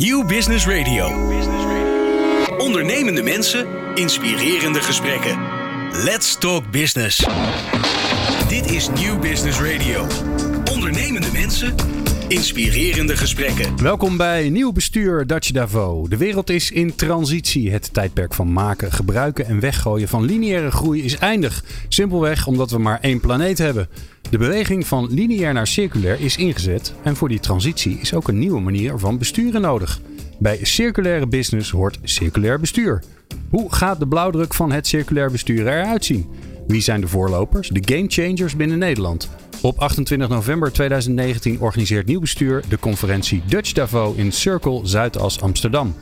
Nieuw Business Radio. Ondernemende mensen, inspirerende gesprekken. Let's talk business. Dit is Nieuw Business Radio. Ondernemende mensen, inspirerende gesprekken. Welkom bij Nieuw Bestuur Dutch. De wereld is in transitie. Het tijdperk van maken, gebruiken en weggooien van lineaire groei is eindig. Simpelweg omdat we maar één planeet hebben. De beweging van lineair naar circulair is ingezet en voor die transitie is ook een nieuwe manier van besturen nodig. Bij circulaire business hoort circulair bestuur. Hoe gaat de blauwdruk van het circulair bestuur eruit zien? Wie zijn de voorlopers, de game changers binnen Nederland? Op 28 november 2019 organiseert Nieuw Bestuur de conferentie Dutch Davo in Circle Zuidas Amsterdam.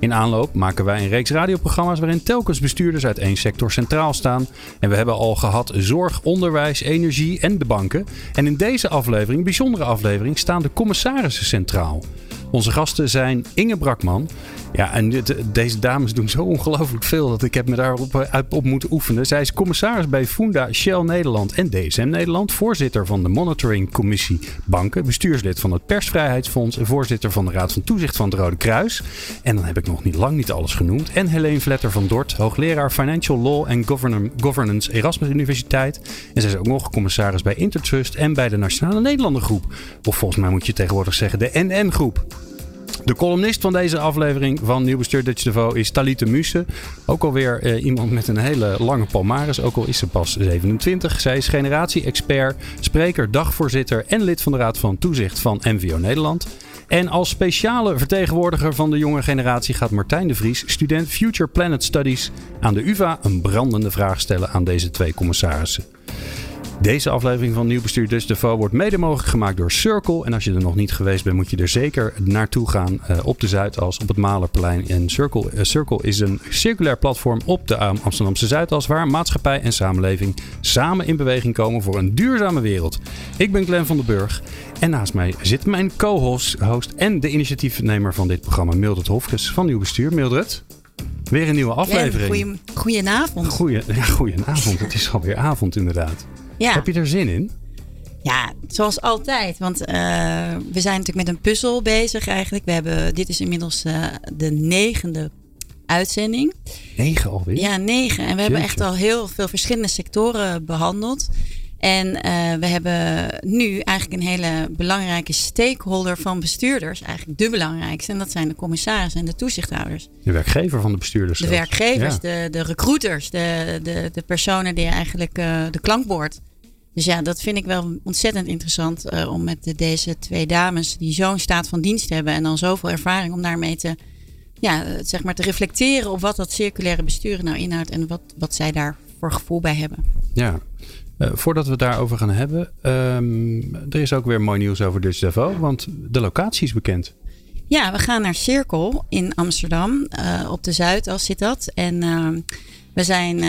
In aanloop maken wij een reeks radioprogramma's waarin telkens bestuurders uit één sector centraal staan. En we hebben al gehad zorg, onderwijs, energie en de banken. En in deze aflevering, bijzondere aflevering, staan de commissarissen centraal. Onze gasten zijn Inge Brakman. Ja, en deze dames doen zo ongelooflijk veel dat ik heb me daarop eh, op moeten oefenen. Zij is commissaris bij Funda, Shell Nederland en DSM Nederland. Voorzitter van de Monitoring Commissie Banken. Bestuurslid van het Persvrijheidsfonds. En voorzitter van de Raad van Toezicht van het Rode Kruis. En dan heb ik nog niet lang niet alles genoemd. En Helene Vletter van Dort, hoogleraar Financial Law en Govern- Governance Erasmus Universiteit. En zij is ook nog commissaris bij Intertrust en bij de Nationale Nederlandengroep. Of volgens mij moet je tegenwoordig zeggen de NN-groep. De columnist van deze aflevering van Nieuw Bestuur Dutch is Talita Muse. Ook alweer eh, iemand met een hele lange palmares, ook al is ze pas 27. Zij is generatie-expert, spreker, dagvoorzitter en lid van de Raad van Toezicht van MVO Nederland. En als speciale vertegenwoordiger van de jonge generatie gaat Martijn de Vries, student Future Planet Studies aan de UvA, een brandende vraag stellen aan deze twee commissarissen. Deze aflevering van Nieuw Bestuur Dutch Devo wordt mede mogelijk gemaakt door Circle. En als je er nog niet geweest bent, moet je er zeker naartoe gaan eh, op de Zuidas, op het Malerplein. En Circle, eh, Circle is een circulair platform op de Am- Amsterdamse Zuidas, waar maatschappij en samenleving samen in beweging komen voor een duurzame wereld. Ik ben Glenn van den Burg en naast mij zit mijn co-host host en de initiatiefnemer van dit programma, Mildred Hofkes van Nieuw Bestuur. Mildred, weer een nieuwe aflevering. Goedenavond. Ja, goedenavond. Het is alweer avond inderdaad. Ja. Heb je er zin in? ja, zoals altijd. Want eh, we zijn natuurlijk met een puzzel bezig eigenlijk. We hebben, dit is inmiddels eh, de negende uitzending. Negen alweer? Ja, negen. En we hebben echt al heel veel verschillende sectoren behandeld. En eh, we hebben nu eigenlijk een hele belangrijke stakeholder van bestuurders. Eigenlijk de belangrijkste. En dat zijn de commissarissen en de toezichthouders. De werkgever van de bestuurders. De zelfs. werkgevers, Ja. de, de recruiters, de, de, de personen die eigenlijk eh, de klankbord. Dus ja, dat vind ik wel ontzettend interessant eh, om met de- deze twee dames die zo'n staat van dienst hebben en dan zoveel ervaring om daarmee te, ja, eh, zeg maar te reflecteren op wat dat circulaire besturen nou inhoudt en wat, wat zij daar voor gevoel bij hebben. Ja. Eh, voordat we het daarover gaan hebben, ehm, er is ook weer mooi nieuws over Dutch Devo, want de locatie is bekend. Ja, we gaan naar Cirkel in Amsterdam. op de Zuidas zit dat. En eh, we zijn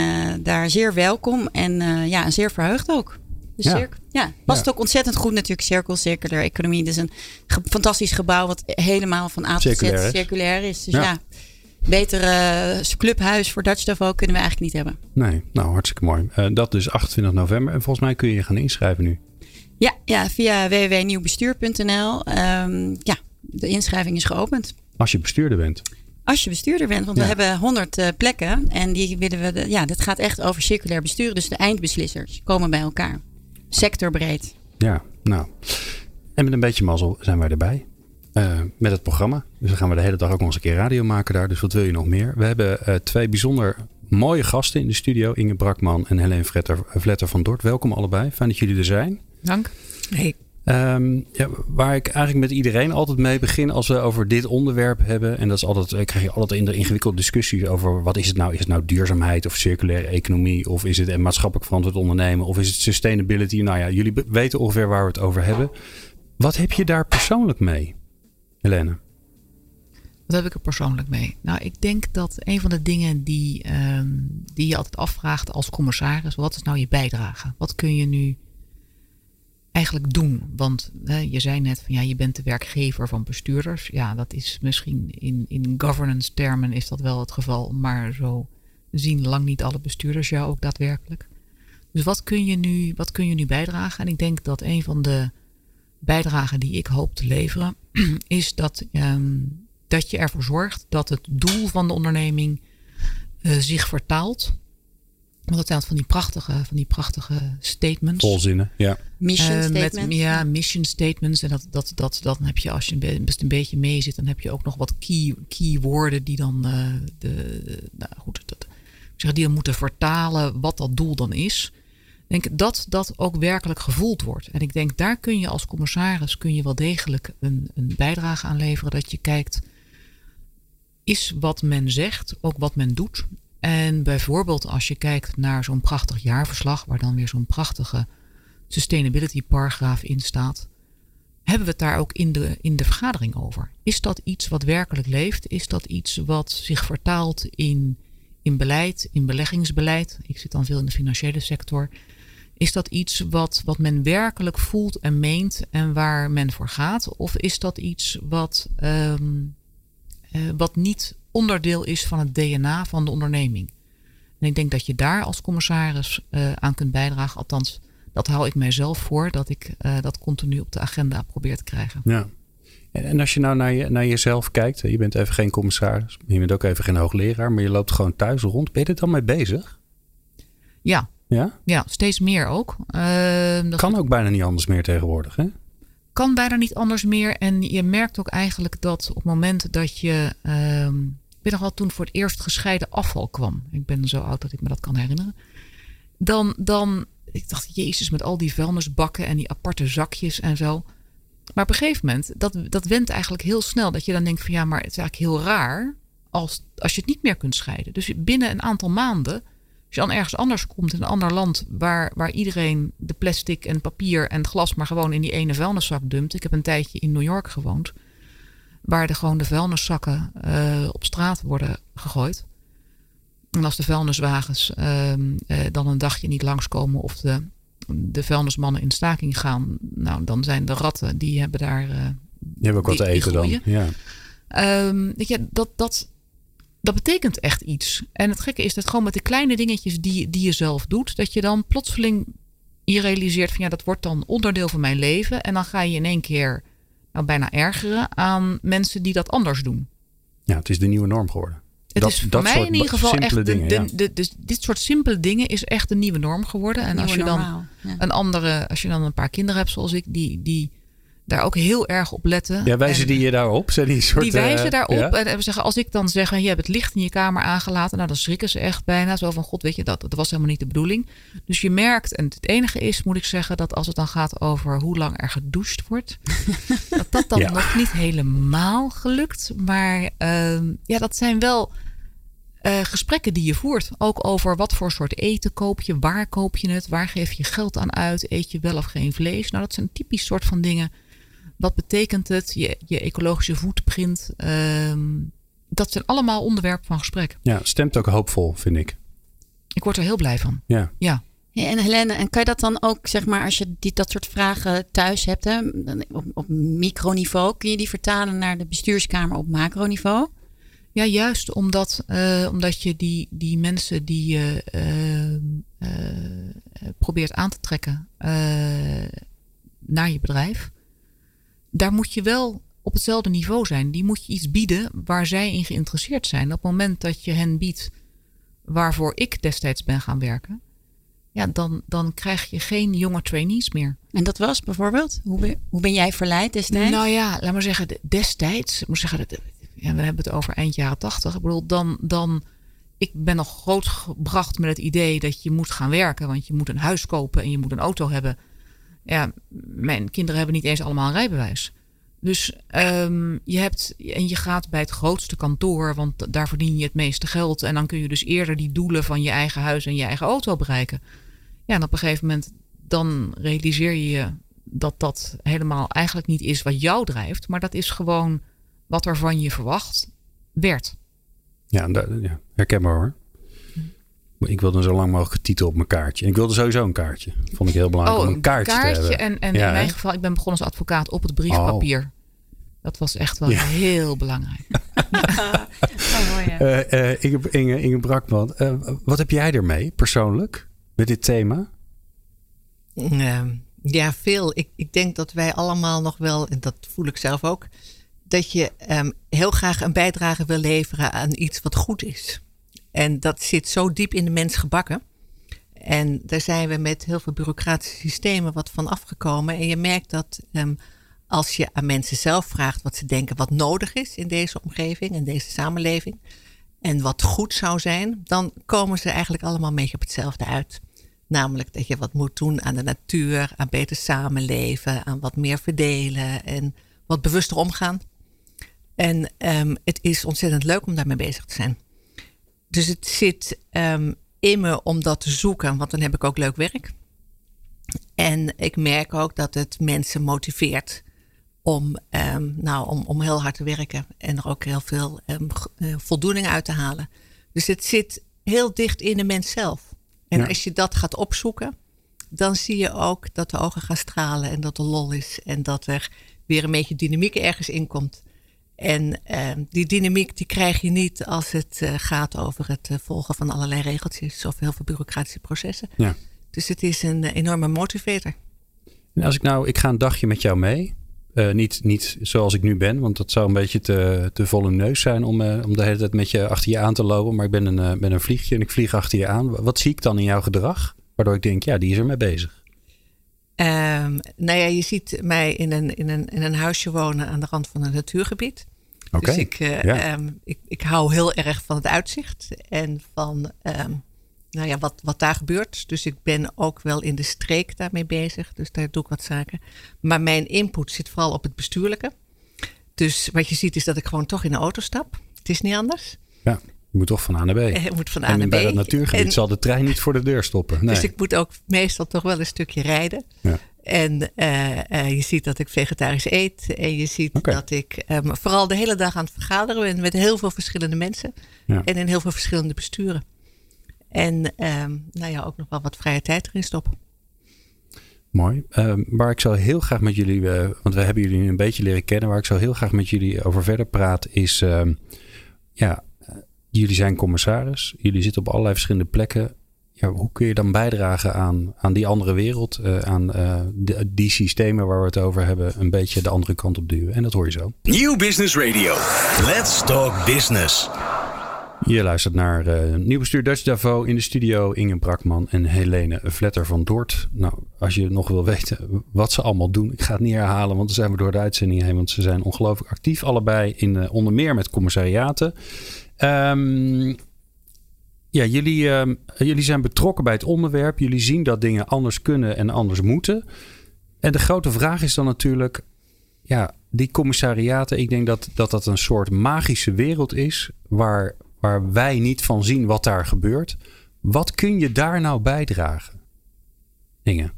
daar zeer welkom en ja, zeer verheugd ook. Dus Ja. Ja, past Ja. ook ontzettend goed natuurlijk. Cirkel, circulaire economie. Is een ge- fantastisch gebouw wat helemaal van A tot Z Circulair is. circulair is. Dus Ja. ja, beter eh, clubhuis voor Dutch Davo kunnen we eigenlijk niet hebben. Nee, nou hartstikke mooi. Eh, dat dus 28 november en volgens mij kun je je gaan inschrijven nu. Ja, ja via www.nieuwbestuur.nl. Ehm, ja, de inschrijving is geopend. Als je bestuurder bent. Als je bestuurder bent, want Ja. we hebben 100 eh, plekken en die willen we. De, ja, dit gaat echt over circulair bestuur. Dus de eindbeslissers komen bij elkaar. Sectorbreed. Ja, nou. En met een beetje mazzel zijn wij erbij. eh, met het programma. Dus dan gaan we de hele dag ook nog eens een keer radio maken daar. Dus wat wil je nog meer? We hebben eh, twee bijzonder mooie gasten in de studio. Inge Brakman en Helene Vletter, Vletter van Dort. Welkom allebei. Fijn dat jullie er zijn. Dank. Hey. Ehm, ja, waar ik eigenlijk met iedereen altijd mee begin als we over dit onderwerp hebben. En dat is altijd, eh, krijg je altijd in de ingewikkelde discussies over wat is het nou? Is het nou duurzaamheid of circulaire economie? Of is het maatschappelijk verantwoord ondernemen? Of is het sustainability? Nou ja, jullie weten ongeveer waar we het over hebben. Wat heb je daar persoonlijk mee, Helene? Wat heb ik er persoonlijk mee? Nou, ik denk dat een van de dingen die, ehm, die je altijd afvraagt als commissaris, wat is nou je bijdrage? Wat kun je nu eigenlijk doen? Want hè, je zei net van ja, je bent de werkgever van bestuurders. Ja, dat is misschien in, in governance termen is dat wel het geval, maar zo zien lang niet alle bestuurders jou ook daadwerkelijk. Dus wat kun je nu, wat kun je nu bijdragen? En ik denk dat een van de bijdragen die ik hoop te leveren, is dat ehm, dat je ervoor zorgt dat het doel van de onderneming uh, zich vertaalt. Want dat zijn van die prachtige, van die prachtige statements. Volzinnen, ja. Mission uh, statements. Met, ja, mission statements. En dat, dat, dat, dan heb je, als je best een beetje mee zit, dan heb je ook nog wat key, key woorden die dan, uh, de, nou goed, dat, zeg, die dan moeten vertalen wat dat doel dan is. Ik denk dat dat ook werkelijk gevoeld wordt. En ik denk daar kun je als commissaris kun je wel degelijk een, een bijdrage aan leveren. Dat je kijkt, is wat men zegt ook wat men doet? En bijvoorbeeld als je kijkt naar zo'n prachtig jaarverslag, waar dan weer zo'n prachtige sustainability paragraaf in staat, hebben we het daar ook in de, in de vergadering over. Is dat iets wat werkelijk leeft? Is dat iets wat zich vertaalt in, in beleid, in beleggingsbeleid? Ik zit dan veel in de financiële sector. Is dat iets wat, wat men werkelijk voelt en meent en waar men voor gaat? Of is dat iets wat, um, uh, wat niet onderdeel is van het DNA van de onderneming? En ik denk dat je daar als commissaris uh, aan kunt bijdragen. Althans, dat hou ik mijzelf voor, dat ik uh, dat continu op de agenda probeer te krijgen. Ja. En als je nou naar, je, naar jezelf kijkt, je bent even geen commissaris, je bent ook even geen hoogleraar, maar je loopt gewoon thuis rond. Ben je er dan mee bezig? Ja, ja? Ja, steeds meer ook. Uh, kan ook bijna niet anders meer tegenwoordig, hè? Kan bijna niet anders meer. En je merkt ook eigenlijk dat op het moment dat je... Uh, ik weet nog wel toen voor het eerst gescheiden afval kwam. Ik ben zo oud dat ik me dat kan herinneren. Dan, dan ik dacht, jezus, met al die vuilnisbakken en die aparte zakjes en zo. Maar op een gegeven moment, dat, dat wendt eigenlijk heel snel. Dat je dan denkt van ja, maar het is eigenlijk heel raar als, als je het niet meer kunt scheiden. Dus binnen een aantal maanden als je dan ergens anders komt in een ander land waar, waar iedereen de plastic en papier en glas maar gewoon in die ene vuilniszak dumpt. Ik heb een tijdje in New York gewoond, waar de, gewoon de vuilniszakken uh, op straat worden gegooid. En als de vuilniswagens uh, uh, dan een dagje niet langskomen of de, de vuilnismannen in staking gaan, nou dan zijn de ratten die hebben daar. die hebben ook wat te eten dan. Ja. Um, weet je, dat, dat, dat betekent echt iets. En het gekke is dat gewoon met de kleine dingetjes die, die je zelf doet, dat je dan plotseling je realiseert van ja, dat wordt dan onderdeel van mijn leven. En dan ga je in één keer nou, bijna ergeren aan mensen die dat anders doen. Ja, het is de nieuwe norm geworden. Het dat, is voor mij in ieder geval echt. De, dingen, de, de, dus dit soort simpele dingen is echt de nieuwe norm geworden. En als je dan ja. een andere, als je dan een paar kinderen hebt zoals ik, die, die daar ook heel erg op letten. Ja, wijzen die je daarop? Zijn die, soort, die wijzen uh, daarop. Ja? En zeggen, als ik dan zeg, je hebt het licht in je kamer aangelaten. Nou, dan schrikken ze echt bijna. Zo van, god, weet je, dat, dat was helemaal niet de bedoeling. Dus je merkt, en het enige is, moet ik zeggen, dat als het dan gaat over hoe lang er gedoucht wordt. dat dat dan ja. nog niet helemaal gelukt. Maar uh, ja, dat zijn wel... Uh, gesprekken die je voert. Ook over wat voor soort eten koop je, waar koop je het, waar geef je geld aan uit, eet je wel of geen vlees. Nou, dat zijn typisch soort van dingen wat betekent het? Je, je ecologische footprint. Um, dat zijn allemaal onderwerpen van gesprek. Ja, stemt ook hoopvol, vind ik. Ik word er heel blij van. Ja. ja. Ja, en Helene, en kan je dat dan ook, zeg maar, als je die, dat soort vragen thuis hebt, hè, op, op microniveau, kun je die vertalen naar de bestuurskamer op macroniveau? Ja, juist omdat, uh, omdat je die, die mensen die je uh, uh, probeert aan te trekken naar je bedrijf, daar moet je wel op hetzelfde niveau zijn. Die moet je iets bieden waar zij in geïnteresseerd zijn. Op het moment dat je hen biedt waarvoor ik destijds ben gaan werken, ja, dan, dan krijg je geen jonge trainees meer. En dat was bijvoorbeeld? Hoe ben, hoe ben jij verleid destijds? Nou ja, laat maar zeggen, destijds, moet zeggen, ja, we hebben het over eind jaren tachtig. Ik bedoel, dan, dan, ik ben nog grootgebracht met het idee dat je moet gaan werken, want je moet een huis kopen en je moet een auto hebben ja, mijn kinderen hebben niet eens allemaal een rijbewijs. Dus um, je hebt, en je gaat bij het grootste kantoor, want daar verdien je het meeste geld. En dan kun je dus eerder die doelen van je eigen huis en je eigen auto bereiken. Ja, en op een gegeven moment dan realiseer je je dat dat helemaal eigenlijk niet is wat jou drijft, maar dat is gewoon wat er van je verwacht werd. Ja, ja herkenbaar hoor. Ik wilde zo lang mogelijk titel op mijn kaartje. En ik wilde sowieso een kaartje. Vond ik heel belangrijk oh, om een kaartje, kaartje te hebben. En, en ja, in mijn hè? geval, ik ben begonnen als advocaat op het briefpapier. Oh. Dat was echt wel ja. heel belangrijk. oh, mooi, ja. uh, uh, Inge, Inge, Inge Brakman, uh, wat heb jij ermee persoonlijk met dit thema? ja, veel. Ik, ik denk dat wij allemaal nog wel, en dat voel ik zelf ook, dat je ehm, heel graag een bijdrage wil leveren aan iets wat goed is. En dat zit zo diep in de mens gebakken. En daar zijn we met heel veel bureaucratische systemen wat van afgekomen. En je merkt dat ehm, als je aan mensen zelf vraagt wat ze denken wat nodig is in deze omgeving, in deze samenleving, en wat goed zou zijn, dan komen ze eigenlijk allemaal een beetje op hetzelfde uit. Namelijk dat je wat moet doen aan de natuur, aan beter samenleven, aan wat meer verdelen en wat bewuster omgaan. En um, het is ontzettend leuk om daarmee bezig te zijn. Dus het zit um, in me om dat te zoeken, want dan heb ik ook leuk werk. En ik merk ook dat het mensen motiveert om, um, nou, om, om heel hard te werken en er ook heel veel um, voldoening uit te halen. Dus het zit heel dicht in de mens zelf. En als je dat gaat opzoeken, dan zie je ook dat de ogen gaan stralen en dat er lol is en dat er weer een beetje dynamiek ergens in komt. En uh, die dynamiek die krijg je niet als het uh, gaat over het uh, volgen van allerlei regeltjes of heel veel bureaucratische processen. Ja. Dus het is een enorme motivator. En als ik nou, ik ga een dagje met jou mee. niet, niet zoals ik nu ben, want dat zou een beetje te, te volle neus zijn om, om de hele tijd met je achter je aan te lopen. Maar ik ben een, ben een vliegje en ik vlieg achter je aan. Wat zie ik dan in jouw gedrag? Waardoor ik denk, ja, die is er mee bezig. Um, nou ja, je ziet mij in een, in, een, in een huisje wonen aan de rand van een natuurgebied. Okay. Dus ik, uh, ja. um, ik, ik hou heel erg van het uitzicht en van um, nou ja, wat, wat daar gebeurt. Dus ik ben ook wel in de streek daarmee bezig. Dus daar doe ik wat zaken. Maar mijn input zit vooral op het bestuurlijke. Dus wat je ziet is dat ik gewoon toch in de auto stap. Het is niet anders. Ja. Je moet toch van A naar B. Je moet van A naar B. bij dat natuurgebied en, zal de trein niet voor de deur stoppen. Nee. Dus ik moet ook meestal toch wel een stukje rijden. Ja. En uh, uh, je ziet dat ik vegetarisch eet. En je ziet okay. dat ik um, vooral de hele dag aan het vergaderen ben met heel veel verschillende mensen. Ja. En in heel veel verschillende besturen. En um, nou ja, ook nog wel wat vrije tijd erin stoppen. Mooi. Um, waar ik zo heel graag met jullie, uh, want we hebben jullie een beetje leren kennen, waar ik zo heel graag met jullie over verder praat, is ja, jullie zijn commissaris. Jullie zitten op allerlei verschillende plekken. Ja, hoe kun je dan bijdragen aan, aan die andere wereld? Uh, aan uh, de, die systemen waar we het over hebben, een beetje de andere kant op duwen. En dat hoor je zo. Nieuw Business Radio. Let's talk business. Je luistert naar uh, Nieuw Bestuur Dutch Davo in de studio. Inge Brakman en Helene Vletter van Dort. Nou, als je nog wil weten wat ze allemaal doen. Ik ga het niet herhalen, want dan zijn we door de uitzending heen. Want ze zijn ongelooflijk actief allebei. In, onder meer met commissariaten. Um, ja, jullie, uh, jullie zijn betrokken bij het onderwerp. Jullie zien dat dingen anders kunnen en anders moeten. En de grote vraag is dan natuurlijk: ja, die commissariaten, ik denk dat dat, dat een soort magische wereld is. Waar, waar wij niet van zien wat daar gebeurt. Wat kun je daar nou bijdragen? Dingen.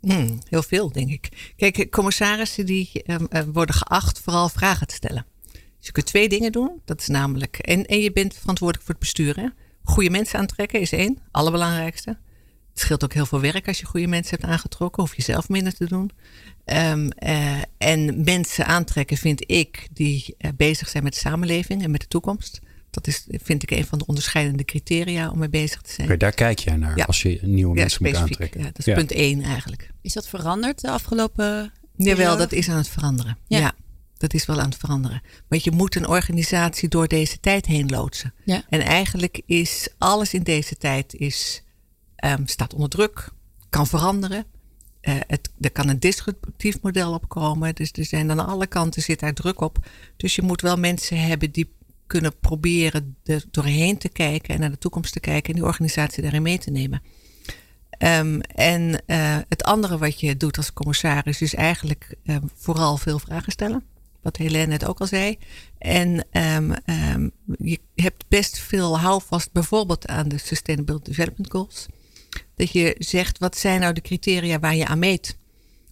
Hmm, heel veel, denk ik. Kijk, commissarissen die uh, worden geacht vooral vragen te stellen. Dus je kunt twee dingen doen. Dat is namelijk. En, en je bent verantwoordelijk voor het besturen. Goede mensen aantrekken is één, allerbelangrijkste. Het scheelt ook heel veel werk als je goede mensen hebt aangetrokken. Hoef je zelf minder te doen. Um, uh, en mensen aantrekken vind ik die uh, bezig zijn met de samenleving en met de toekomst. Dat is, vind ik, een van de onderscheidende criteria om mee bezig te zijn. Okay, daar kijk jij naar ja. als je nieuwe ja, mensen moet aantrekken. Ja, dat is punt één eigenlijk. Is dat veranderd de afgelopen Jawel, dat is aan het veranderen. ja. Dat is wel aan het veranderen. Want je moet een organisatie door deze tijd heen loodsen. Ja. En eigenlijk is alles in deze tijd is, um, staat onder druk, kan veranderen. Uh, het, er kan een disruptief model opkomen. Dus er zijn aan alle kanten zit daar druk op. Dus je moet wel mensen hebben die kunnen proberen er doorheen te kijken en naar de toekomst te kijken en die organisatie daarin mee te nemen. Um, en uh, het andere wat je doet als commissaris is eigenlijk um, vooral veel vragen stellen wat Helene net ook al zei. En um, um, je hebt best veel houvast bijvoorbeeld aan de Sustainable Development Goals. Dat je zegt, wat zijn nou de criteria waar je aan meet?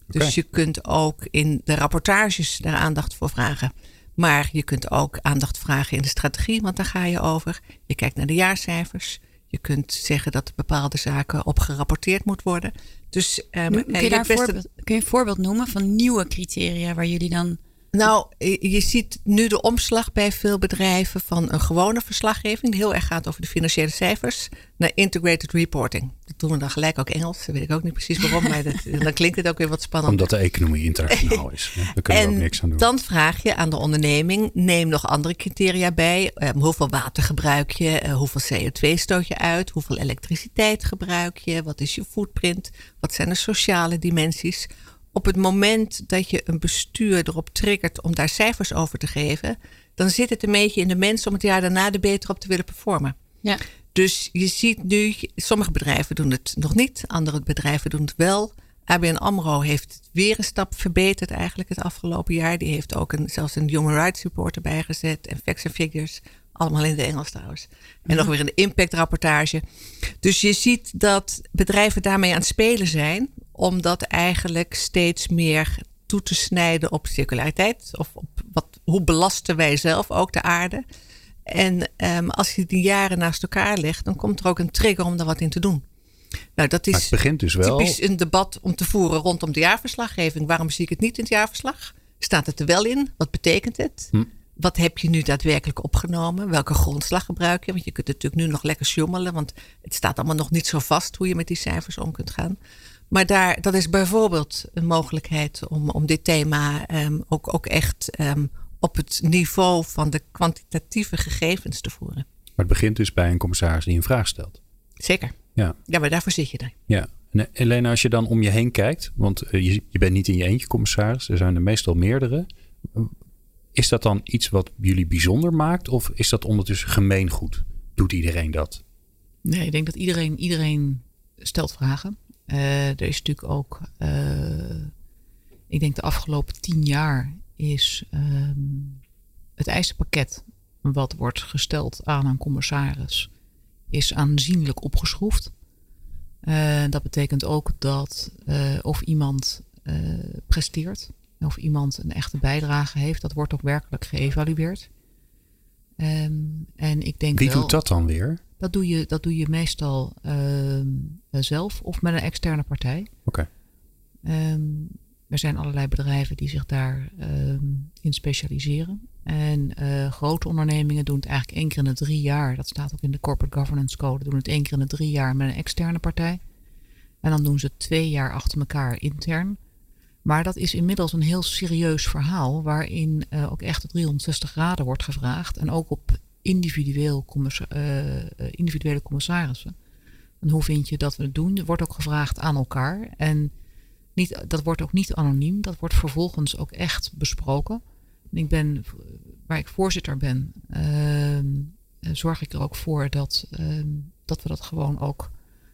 Okay. Dus je kunt ook in de rapportages daar aandacht voor vragen. Maar je kunt ook aandacht vragen in de strategie, want daar ga je over. Je kijkt naar de jaarcijfers. Je kunt zeggen dat bepaalde zaken op gerapporteerd moet worden. Dus, um, kun, je daar voorbeeld, kun je een voorbeeld noemen van nieuwe criteria waar jullie dan Nou, je ziet nu de omslag bij veel bedrijven van een gewone verslaggeving, die heel erg gaat over de financiële cijfers, naar integrated reporting. Dat doen we dan gelijk ook Engels, dat weet ik ook niet precies waarom, maar dat, dan klinkt het ook weer wat spannend. Omdat de economie internationaal is. Daar kunnen we ook niks aan doen. Dan vraag je aan de onderneming, neem nog andere criteria bij. Um, hoeveel water gebruik je? Uh, hoeveel CO2 stoot je uit? Hoeveel elektriciteit gebruik je? Wat is je footprint? Wat zijn de sociale dimensies? Op het moment dat je een bestuur erop triggert om daar cijfers over te geven, dan zit het een beetje in de mensen om het jaar daarna er beter op te willen performen. Ja. Dus je ziet nu, sommige bedrijven doen het nog niet, andere bedrijven doen het wel. ABN AMRO heeft weer een stap verbeterd eigenlijk het afgelopen jaar. Die heeft ook een, zelfs een Human Rights Report erbij gezet en facts and figures. Allemaal in het Engels trouwens. En nog weer een impactrapportage. Dus je ziet dat bedrijven daarmee aan het spelen zijn om dat eigenlijk steeds meer toe te snijden op circulariteit. Of op wat, hoe belasten wij zelf ook de aarde. En um, als je die jaren naast elkaar legt, dan komt er ook een trigger om er wat in te doen. Nou, dat is het begint dus wel. typisch een debat om te voeren rondom de jaarverslaggeving. Waarom zie ik het niet in het jaarverslag? Staat het er wel in? Wat betekent het? Hm. Wat heb je nu daadwerkelijk opgenomen? Welke grondslag gebruik je? Want je kunt natuurlijk nu nog lekker sjommelen, want het staat allemaal nog niet zo vast hoe je met die cijfers om kunt gaan. Maar daar, dat is bijvoorbeeld een mogelijkheid om, om dit thema um, ook, ook echt um, op het niveau van de kwantitatieve gegevens te voeren. Maar het begint dus bij een commissaris die een vraag stelt. Zeker. Ja, ja maar daarvoor zit je daar. Ja. En eh, Elena, als je dan om je heen kijkt, want eh, je, je bent niet in je eentje commissaris, er zijn er meestal meerdere. Is dat dan iets wat jullie bijzonder maakt of is dat ondertussen gemeengoed? Doet iedereen dat? Nee, ik denk dat iedereen, iedereen stelt vragen. Uh, er is natuurlijk ook, uh, ik denk de afgelopen tien jaar is um, het eisenpakket wat wordt gesteld aan een commissaris is aanzienlijk opgeschroefd. Uh, dat betekent ook dat of iemand presteert, of iemand een echte bijdrage heeft, dat wordt ook werkelijk geëvalueerd. Um, en ik denk Wie wel, doet dat dan weer? Dat doe je, dat doe je meestal uh, zelf of met een externe partij. Oké. Okay. Um, er zijn allerlei bedrijven die zich daarin um, in specialiseren. En uh, grote ondernemingen doen het eigenlijk één keer in de drie jaar. Dat staat ook in de Corporate Governance Code. Doen het één keer in de drie jaar met een externe partij. En dan doen ze twee jaar achter elkaar intern. Maar dat is inmiddels een heel serieus verhaal. Waarin uh, ook echt 360 graden wordt gevraagd. En ook op individueel commissa uh, individuele commissarissen. En hoe vind je dat we het doen? Er wordt ook gevraagd aan elkaar. En niet, dat wordt ook niet anoniem. Dat wordt vervolgens ook echt besproken. En ik ben, waar ik voorzitter ben, uh, zorg ik er ook voor dat, uh, dat we dat gewoon ook,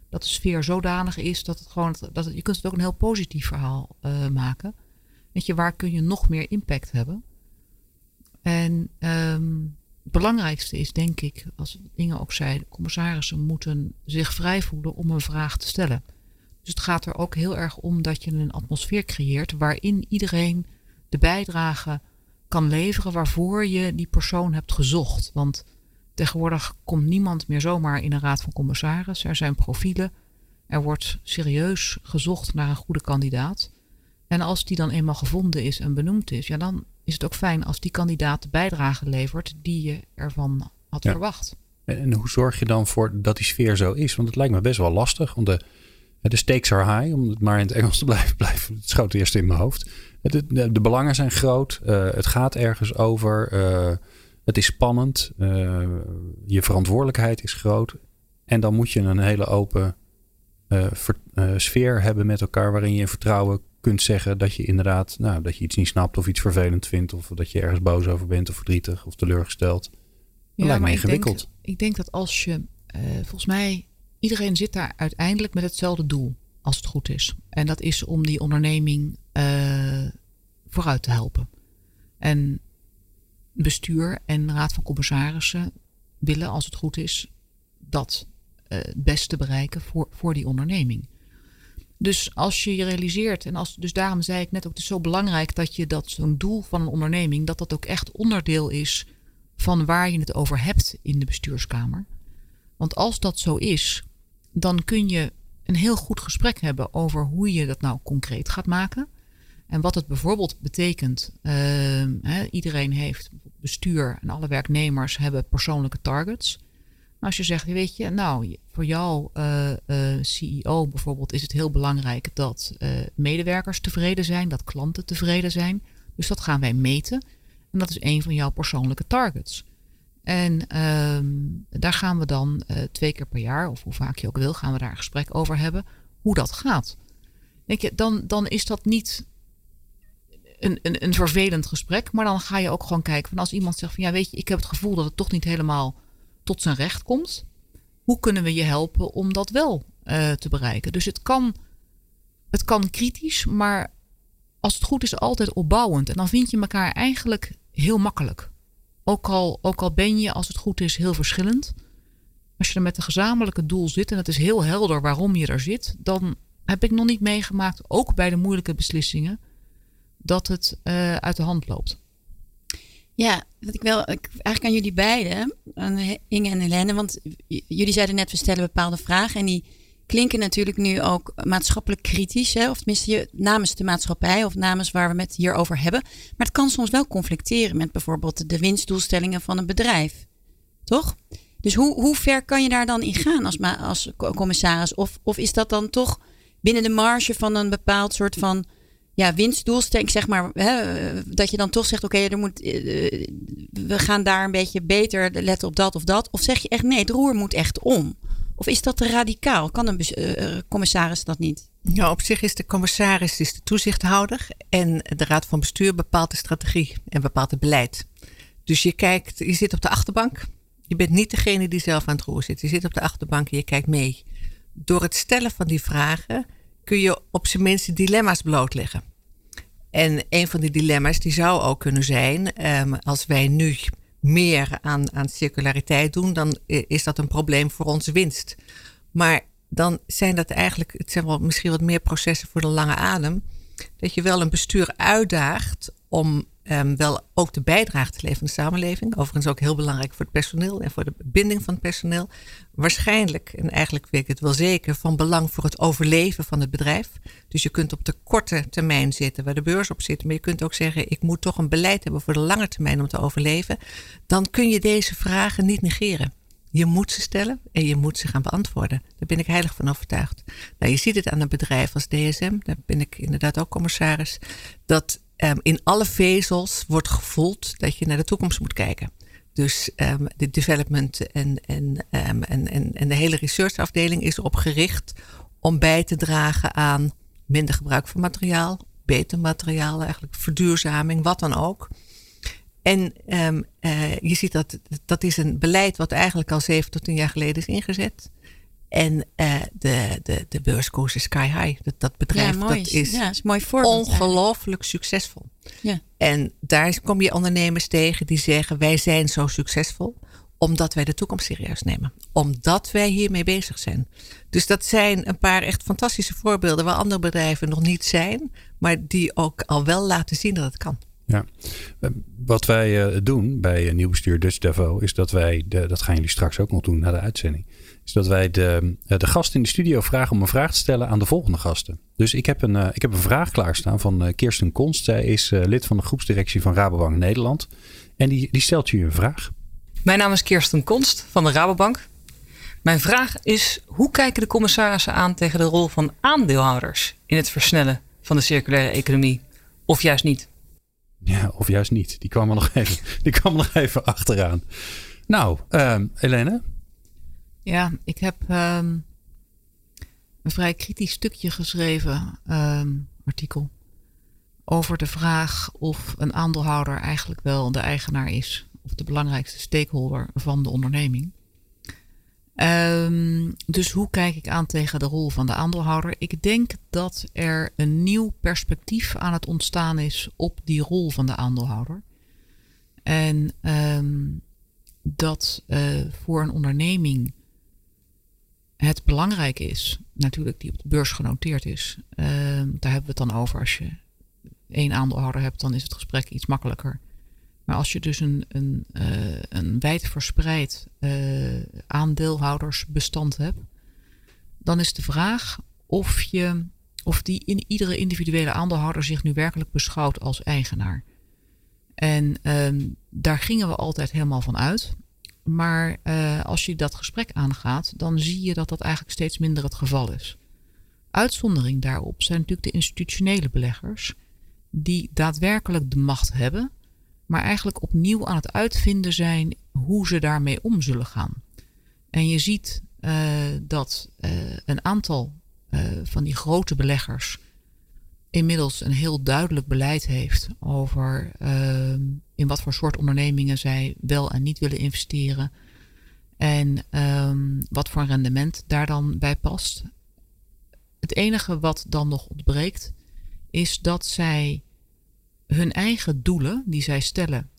dat de sfeer zodanig is dat het gewoon, dat je kunt het ook een heel positief verhaal uh, maken. Weet je, waar kun je nog meer impact hebben? En het belangrijkste is, denk ik, als Inge ook zei, commissarissen moeten zich vrij voelen om een vraag te stellen. Dus het gaat er ook heel erg om dat je een atmosfeer creëert waarin iedereen de bijdrage kan leveren waarvoor je die persoon hebt gezocht. Want tegenwoordig komt niemand meer zomaar in een raad van commissaris. Er zijn profielen. Er wordt serieus gezocht naar een goede kandidaat. En als die dan eenmaal gevonden is en benoemd is, ja, dan is het ook fijn als die kandidaat de bijdrage levert die je ervan had ja. verwacht. En, en, hoe zorg je dan voor dat die sfeer zo is? Want het lijkt me best wel lastig. Want de, de stakes are high, om het maar in het Engels te blijven. blijven het schoot eerst in mijn hoofd. De, de, de belangen zijn groot. Uh, het gaat ergens over. Uh, het is spannend. Uh, je verantwoordelijkheid is groot. En dan moet je een hele open ver, sfeer hebben met elkaar. Waarin je in vertrouwen kunt zeggen dat je inderdaad, nou, dat je iets niet snapt of iets vervelend vindt. Of dat je ergens boos over bent of verdrietig of teleurgesteld. Dat ja, lijkt me ingewikkeld. Ik denk, ik denk dat als je, uh, volgens mij, iedereen zit daar uiteindelijk met hetzelfde doel, als het goed is. En dat is om die onderneming uh, vooruit te helpen. En bestuur en raad van commissarissen willen, als het goed is, dat uh, het beste bereiken voor, voor die onderneming. Dus als je je realiseert, en als, dus daarom zei ik net ook, het is zo belangrijk dat je dat zo'n doel van een onderneming, dat dat ook echt onderdeel is van waar je het over hebt in de bestuurskamer. Want als dat zo is, dan kun je een heel goed gesprek hebben over hoe je dat nou concreet gaat maken. En wat het bijvoorbeeld betekent, ehm, iedereen heeft bestuur en alle werknemers hebben persoonlijke targets. Maar als je zegt, weet je, nou, voor jou uh, uh, CEO bijvoorbeeld is het heel belangrijk dat uh, medewerkers tevreden zijn, dat klanten tevreden zijn. Dus dat gaan wij meten. En dat is een van jouw persoonlijke targets. En um, daar gaan we dan twee keer per jaar, of hoe vaak je ook wil, gaan we daar een gesprek over hebben, hoe dat gaat. Denk je, dan, dan is dat niet een, een, een vervelend gesprek. Maar dan ga je ook gewoon kijken van als iemand zegt van ja, weet je, ik heb het gevoel dat het toch niet helemaal tot zijn recht komt. Hoe kunnen we je helpen om dat wel uh, te bereiken? Dus het kan, het kan kritisch, maar als het goed is, altijd opbouwend. En dan vind je elkaar eigenlijk heel makkelijk. Ook al, ook al ben je, als het goed is, heel verschillend. Als je er met een gezamenlijke doel zit en het is heel helder waarom je er zit, dan heb ik nog niet meegemaakt, ook bij de moeilijke beslissingen, dat het uh, uit de hand loopt. Ja, wat ik wel, eigenlijk aan jullie beiden, aan Inge en Helene, want jullie zeiden net, we stellen bepaalde vragen en die klinken natuurlijk nu ook maatschappelijk kritisch, hè? of tenminste namens de maatschappij of namens waar we het hier over hebben. Maar het kan soms wel conflicteren met bijvoorbeeld de winstdoelstellingen van een bedrijf, toch? Dus hoe, hoe ver kan je daar dan in gaan als, als commissaris? Of, of is dat dan toch binnen de marge van een bepaald soort van ja, winstdoelstelling, zeg maar, hè, dat je dan toch zegt, oké, uh, we gaan daar een beetje beter letten op dat of dat. Of zeg je echt, nee, het roer moet echt om. Of is dat te radicaal? Kan een uh, commissaris dat niet? Ja, op zich is de commissaris is de toezichthouder en de raad van bestuur bepaalt de strategie en bepaalt het beleid. Dus je kijkt, je zit op de achterbank. Je bent niet degene die zelf aan het roer zit. Je zit op de achterbank en je kijkt mee. Door het stellen van die vragen kun je op zijn minst dilemma's blootleggen. En een van die dilemma's die zou ook kunnen zijn, um, als wij nu meer aan, aan circulariteit doen, dan is dat een probleem voor onze winst. Maar dan zijn dat eigenlijk, het zijn wel misschien wat meer processen voor de lange adem. Dat je wel een bestuur uitdaagt om um, wel ook de bijdrage te leveren aan de samenleving. Overigens ook heel belangrijk voor het personeel en voor de binding van het personeel. Waarschijnlijk, en eigenlijk weet ik het wel zeker, van belang voor het overleven van het bedrijf. Dus je kunt op de korte termijn zitten, waar de beurs op zit. Maar je kunt ook zeggen, ik moet toch een beleid hebben voor de lange termijn om te overleven. Dan kun je deze vragen niet negeren. Je moet ze stellen en je moet ze gaan beantwoorden. Daar ben ik heilig van overtuigd. Nou, je ziet het aan een bedrijf als DSM, daar ben ik inderdaad ook commissaris, dat um, in alle vezels wordt gevoeld dat je naar de toekomst moet kijken. Dus um, de development en, en, um, en, en, en de hele researchafdeling is erop gericht om bij te dragen aan minder gebruik van materiaal, beter materiaal, eigenlijk verduurzaming, wat dan ook. En uh, je ziet dat dat is een beleid wat eigenlijk al zeven tot tien jaar geleden is ingezet. En uh, de, de, de beurskoers is sky high. Dat, dat bedrijf ja, dat is, ja, is mooi voorbeeld, ongelooflijk succesvol. Ja. En daar kom je ondernemers tegen die zeggen: wij zijn zo succesvol omdat wij de toekomst serieus nemen. Omdat wij hiermee bezig zijn. Dus dat zijn een paar echt fantastische voorbeelden waar andere bedrijven nog niet zijn, maar die ook al wel laten zien dat het kan. Ja, wat wij uh, doen bij Nieuw Bestuur Dutch Devo is dat wij, de, dat gaan jullie straks ook nog doen na de uitzending, is dat wij de, eh, de gast in de studio vragen om een vraag te stellen aan de volgende gasten. Dus ik heb een, uh, ik heb een vraag klaarstaan van uh, Kirsten Konst. Zij is lid van de groepsdirectie van Rabobank Nederland. En die, die stelt u een vraag. Mijn naam is Kirsten Konst van de Rabobank. Mijn vraag is: hoe kijken de commissarissen aan tegen de rol van aandeelhouders in het versnellen van de circulaire economie? Of juist niet? Ja, of juist niet. Die kwam er nog even, die kwam er nog even achteraan. Nou, uh, Helene, ja, ik heb um, een vrij kritisch stukje geschreven, um, artikel, over de vraag of een aandeelhouder eigenlijk wel de eigenaar is, of de belangrijkste stakeholder van de onderneming. Um, dus hoe kijk ik aan tegen de rol van de aandeelhouder? Ik denk dat er een nieuw perspectief aan het ontstaan is op die rol van de aandeelhouder. En dat uh, voor een onderneming het belangrijk is, natuurlijk die op de beurs genoteerd is, uh, daar hebben we het dan over. Als je één aandeelhouder hebt, dan is het gesprek iets makkelijker. Maar als je dus een, een, uh, een wijd verspreid uh, aandeelhoudersbestand hebt, dan is de vraag of je of die in iedere individuele aandeelhouder zich nu werkelijk beschouwt als eigenaar. En ehm, daar gingen we altijd helemaal van uit. Maar uh, als je dat gesprek aangaat, dan zie je dat dat eigenlijk steeds minder het geval is. Uitzondering daarop zijn natuurlijk de institutionele beleggers, die daadwerkelijk de macht hebben, maar eigenlijk opnieuw aan het uitvinden zijn hoe ze daarmee om zullen gaan. En je ziet uh, dat uh, een aantal van die grote beleggers inmiddels een heel duidelijk beleid heeft over uh, in wat voor soort ondernemingen zij wel en niet willen investeren. En um, wat voor rendement daar dan bij past. Het enige wat dan nog ontbreekt, is dat zij hun eigen doelen die zij stellen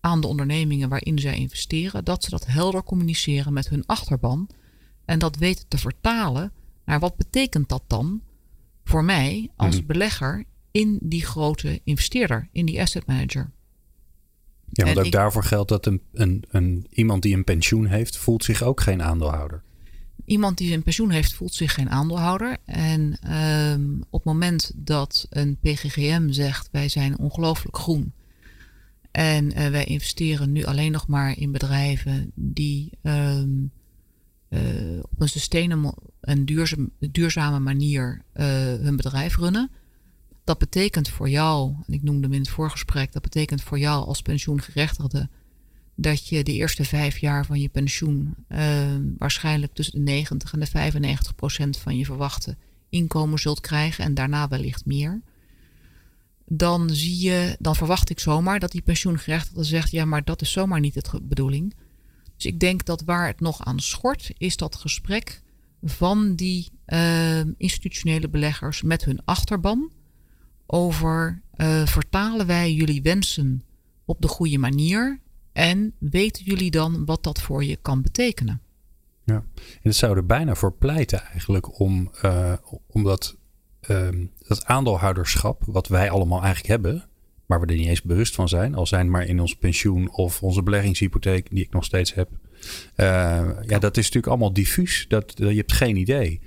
aan de ondernemingen waarin zij investeren, dat ze dat helder communiceren met hun achterban en dat weten te vertalen naar wat betekent dat dan voor mij als mhm. belegger in die grote investeerder, in die asset manager. Ja, want ook daarvoor geldt dat een, een, een, iemand die een pensioen heeft, voelt zich ook geen aandeelhouder. Iemand die een pensioen heeft, voelt zich geen aandeelhouder. En um, op het moment dat een PGGM zegt: wij zijn ongelooflijk groen. En uh, wij investeren nu alleen nog maar in bedrijven die um, uh, op een sustainable en duurzame manier uh, hun bedrijf runnen. Dat betekent voor jou, en ik noemde hem in het voorgesprek, dat betekent voor jou als pensioengerechtigde dat je de eerste vijf jaar van je pensioen uh, waarschijnlijk tussen de 90 en de 95 procent van je verwachte inkomen zult krijgen en daarna wellicht meer. Dan zie je, dan verwacht ik zomaar dat die pensioengerechtigde zegt: ja, maar dat is zomaar niet de bedoeling. Dus ik denk dat waar het nog aan schort, is dat gesprek van die uh, institutionele beleggers met hun achterban over uh, vertalen wij jullie wensen op de goede manier en weten jullie dan wat dat voor je kan betekenen? Ja, en het zou er bijna voor pleiten eigenlijk om, uh, om dat, ehm, dat aandeelhouderschap, wat wij allemaal eigenlijk hebben, waar we er niet eens bewust van zijn, al zijn maar in ons pensioen of onze beleggingshypotheek, die ik nog steeds heb. Uh, ja, dat is natuurlijk allemaal diffuus. Dat, je hebt geen idee.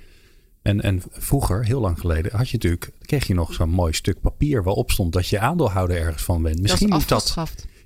En, en vroeger, heel lang geleden, had je natuurlijk, kreeg je nog zo'n mooi stuk papier waarop stond dat je aandeelhouder ergens van bent. Misschien dat moet dat.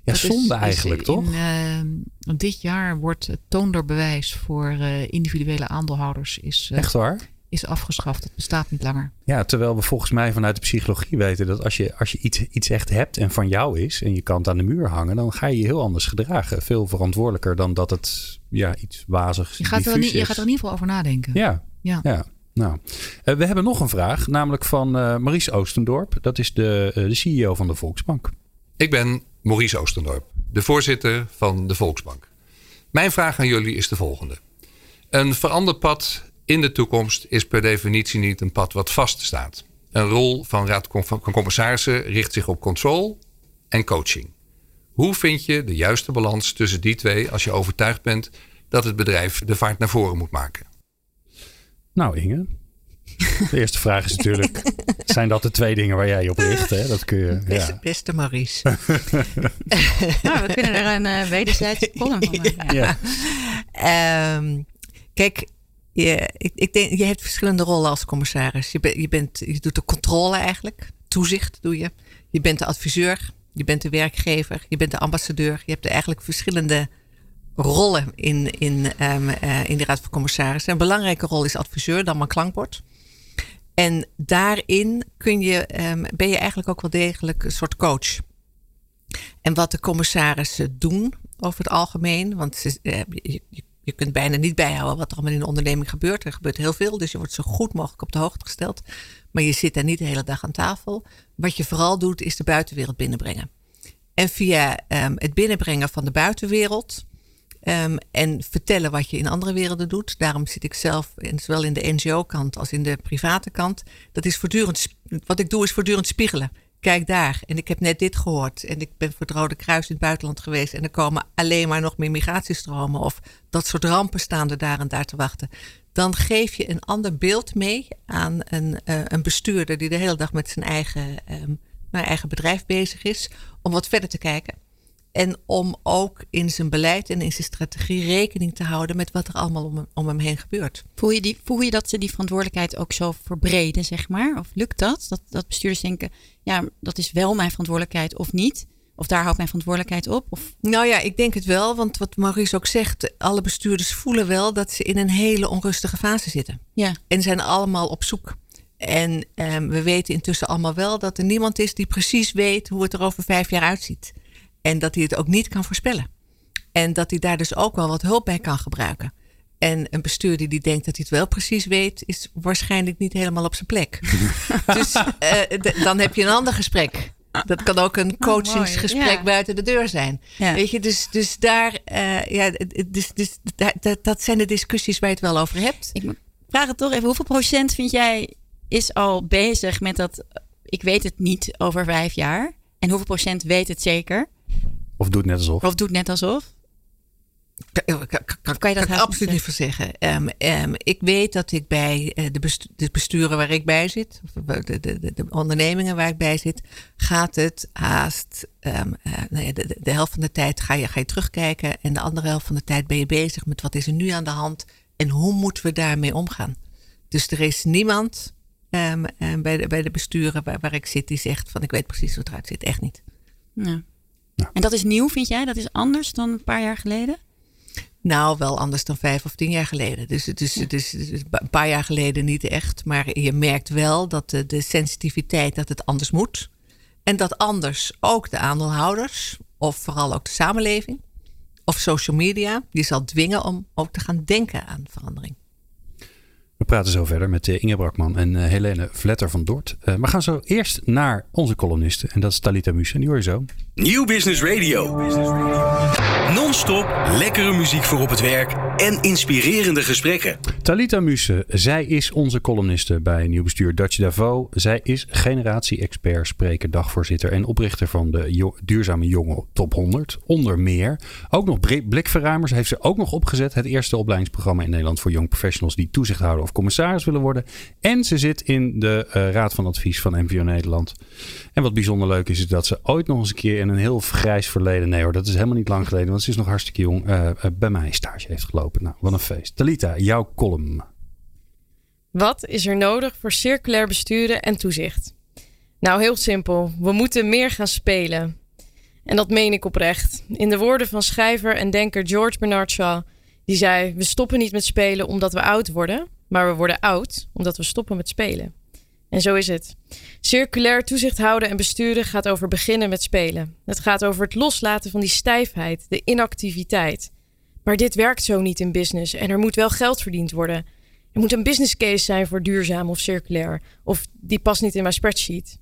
Ja, zonde eigenlijk, toch? In, uh, dit jaar wordt het toonderbewijs voor uh, individuele aandeelhouders is. Uh, Echt waar? Is afgeschaft. Het bestaat niet langer. Ja, terwijl we volgens mij vanuit de psychologie weten dat als je, als je iets, iets echt hebt en van jou is en je kan het aan de muur hangen, dan ga je je heel anders gedragen. Veel verantwoordelijker dan dat het ja, iets wazigs je gaat er niet, Je gaat er in ieder geval over nadenken. Ja, ja. ja. Nou, uh, we hebben nog een vraag, namelijk van uh, Maurice Oostendorp. Dat is de, uh, de CEO van de Volksbank. Ik ben Maurice Oostendorp, de voorzitter van de Volksbank. Mijn vraag aan jullie is de volgende. Een veranderd pad in de toekomst is per definitie niet een pad wat vaststaat. Een rol van raad van commissarissen richt zich op controle en coaching. Hoe vind je de juiste balans tussen die twee als je overtuigd bent dat het bedrijf de vaart naar voren moet maken? Nou, Inge. De eerste vraag is natuurlijk: zijn dat de twee dingen waar jij op richt? Hè? Dat kun je. Beste, ja. beste Maurice. nou, we kunnen er een uh, wederzijdse column van maken. Ja. Um, kijk, je, ik, ik denk, je hebt verschillende rollen als commissaris. Je, je, bent, je doet de controle eigenlijk. Toezicht doe je. Je bent de adviseur. Je bent de werkgever. Je bent de ambassadeur. Je hebt eigenlijk verschillende rollen in, in, um, uh, in de Raad van Commissarissen. Een belangrijke rol is adviseur, dan maar klankbord. En daarin kun je, um, ben je eigenlijk ook wel degelijk een soort coach. En wat de commissarissen doen over het algemeen, want ze, uh, je je kunt bijna niet bijhouden wat er allemaal in de onderneming gebeurt. Er gebeurt heel veel, dus je wordt zo goed mogelijk op de hoogte gesteld. Maar je zit daar niet de hele dag aan tafel. Wat je vooral doet, is de buitenwereld binnenbrengen. En via um, het binnenbrengen van de buitenwereld um, en vertellen wat je in andere werelden doet. Daarom zit ik zelf, zowel in de NGO-kant als in de private kant. Dat is voortdurend, wat ik doe, is voortdurend spiegelen kijk daar. En ik heb net dit gehoord. En ik ben voor het Rode Kruis in het buitenland geweest. En er komen alleen maar nog meer migratiestromen. Of dat soort rampen staan er daar en daar te wachten. Dan geef je een ander beeld mee aan een, uh, een bestuurder die de hele dag met zijn eigen, um, eigen bedrijf bezig is. Om wat verder te kijken. En om ook in zijn beleid en in zijn strategie rekening te houden met wat er allemaal om, hem- om hem heen gebeurt. Voel je, die, voel je dat ze die verantwoordelijkheid ook zo verbreden, zeg maar? Of lukt dat? Dat, dat bestuurders denken, ja, dat is wel mijn verantwoordelijkheid of niet? Of daar houdt mijn verantwoordelijkheid op? Of, Nou ja, ik denk het wel, want wat Maurice ook zegt, alle bestuurders voelen wel dat ze in een hele onrustige fase zitten. ja, En zijn allemaal op zoek. En ehm, we weten intussen allemaal wel dat er niemand is die precies weet hoe het er over vijf jaar uitziet. En dat hij het ook niet kan voorspellen. En dat hij daar dus ook wel wat hulp bij kan gebruiken. En een bestuurder die denkt dat hij het wel precies weet, is waarschijnlijk niet helemaal op zijn plek. dus eh, dan heb je een ander gesprek. Dat kan ook een coachingsgesprek mooi, ja. buiten de deur zijn. Ja. Weet je, dus, dus daar, eh, ja, dus, dus, da- dat, dat zijn de discussies waar je het wel over hebt. ik vraag het toch even, hoeveel procent vind jij is al bezig met dat, eh, ik weet het niet over vijf jaar? En hoeveel procent weet het zeker? Of doe het net alsof. Of doet net alsof? Kan, kan, kan, kan je dat ik absoluut niet voor zeggen. Ehm, ehm, ik weet dat ik bij eh, de, bestu- de besturen waar ik bij zit, of de, de, de, de ondernemingen waar ik bij zit, gaat het haast. ehm, eh, nou ja, de, helft van de tijd ga je, ga je terugkijken en de andere helft van de tijd ben je bezig met wat is er nu aan de hand en hoe moeten we daarmee omgaan. Dus er is niemand bij, de, bij de besturen waar, waar ik zit die zegt van ik weet precies hoe het eruit zit. Echt niet. Ja. Ja. En dat is nieuw, vind jij? Dat is anders dan een paar jaar geleden? Nou, wel anders dan vijf of tien jaar geleden. Dus het is, het is een paar jaar geleden niet echt. Maar je merkt wel dat de, de sensitiviteit dat het anders moet. En dat anders ook de aandeelhouders, of vooral ook de samenleving, of social media, die zal dwingen om ook te gaan denken aan verandering. We praten zo verder met eh, Inge Brakman en eh, Helene Vletter van Dort. Eh, we gaan zo eerst naar onze columniste. En dat is Talita Muus. En die hoor je zo. Nieuw Business Radio. Non-stop lekkere muziek voor op het werk en inspirerende gesprekken. Talita Muse, zij is onze columniste bij Nieuw Bestuur Dutch Davos. Zij is generatie-expert, spreker, dagvoorzitter en oprichter van de Jo- Duurzame Jongen Top 100. Onder meer. Ook nog blikverruimers heeft ze ook nog opgezet. Het eerste opleidingsprogramma in Nederland voor young professionals die toezichthouder commissaris willen worden. En ze zit in de eh, Raad van Advies van NVO Nederland. En wat bijzonder leuk is, is dat ze ooit nog eens een keer in een heel grijs verleden. Nee hoor, dat is helemaal niet lang geleden, want ze is nog hartstikke jong. eh, eh, bij mij stage heeft gelopen. Nou, wat een feest. Talita, jouw column. Wat is er nodig voor circulair besturen en toezicht? Nou, heel simpel. We moeten meer gaan spelen. En dat meen ik oprecht. In de woorden van schrijver en denker George Bernard Shaw, die zei: We stoppen niet met spelen omdat we oud worden, maar we worden oud omdat we stoppen met spelen. En zo is het. Circulair toezicht houden en besturen gaat over beginnen met spelen. Het gaat over het loslaten van die stijfheid, de inactiviteit. Maar dit werkt zo niet in business en er moet wel geld verdiend worden. Er moet een business case zijn voor duurzaam of circulair. Of die past niet in mijn spreadsheet.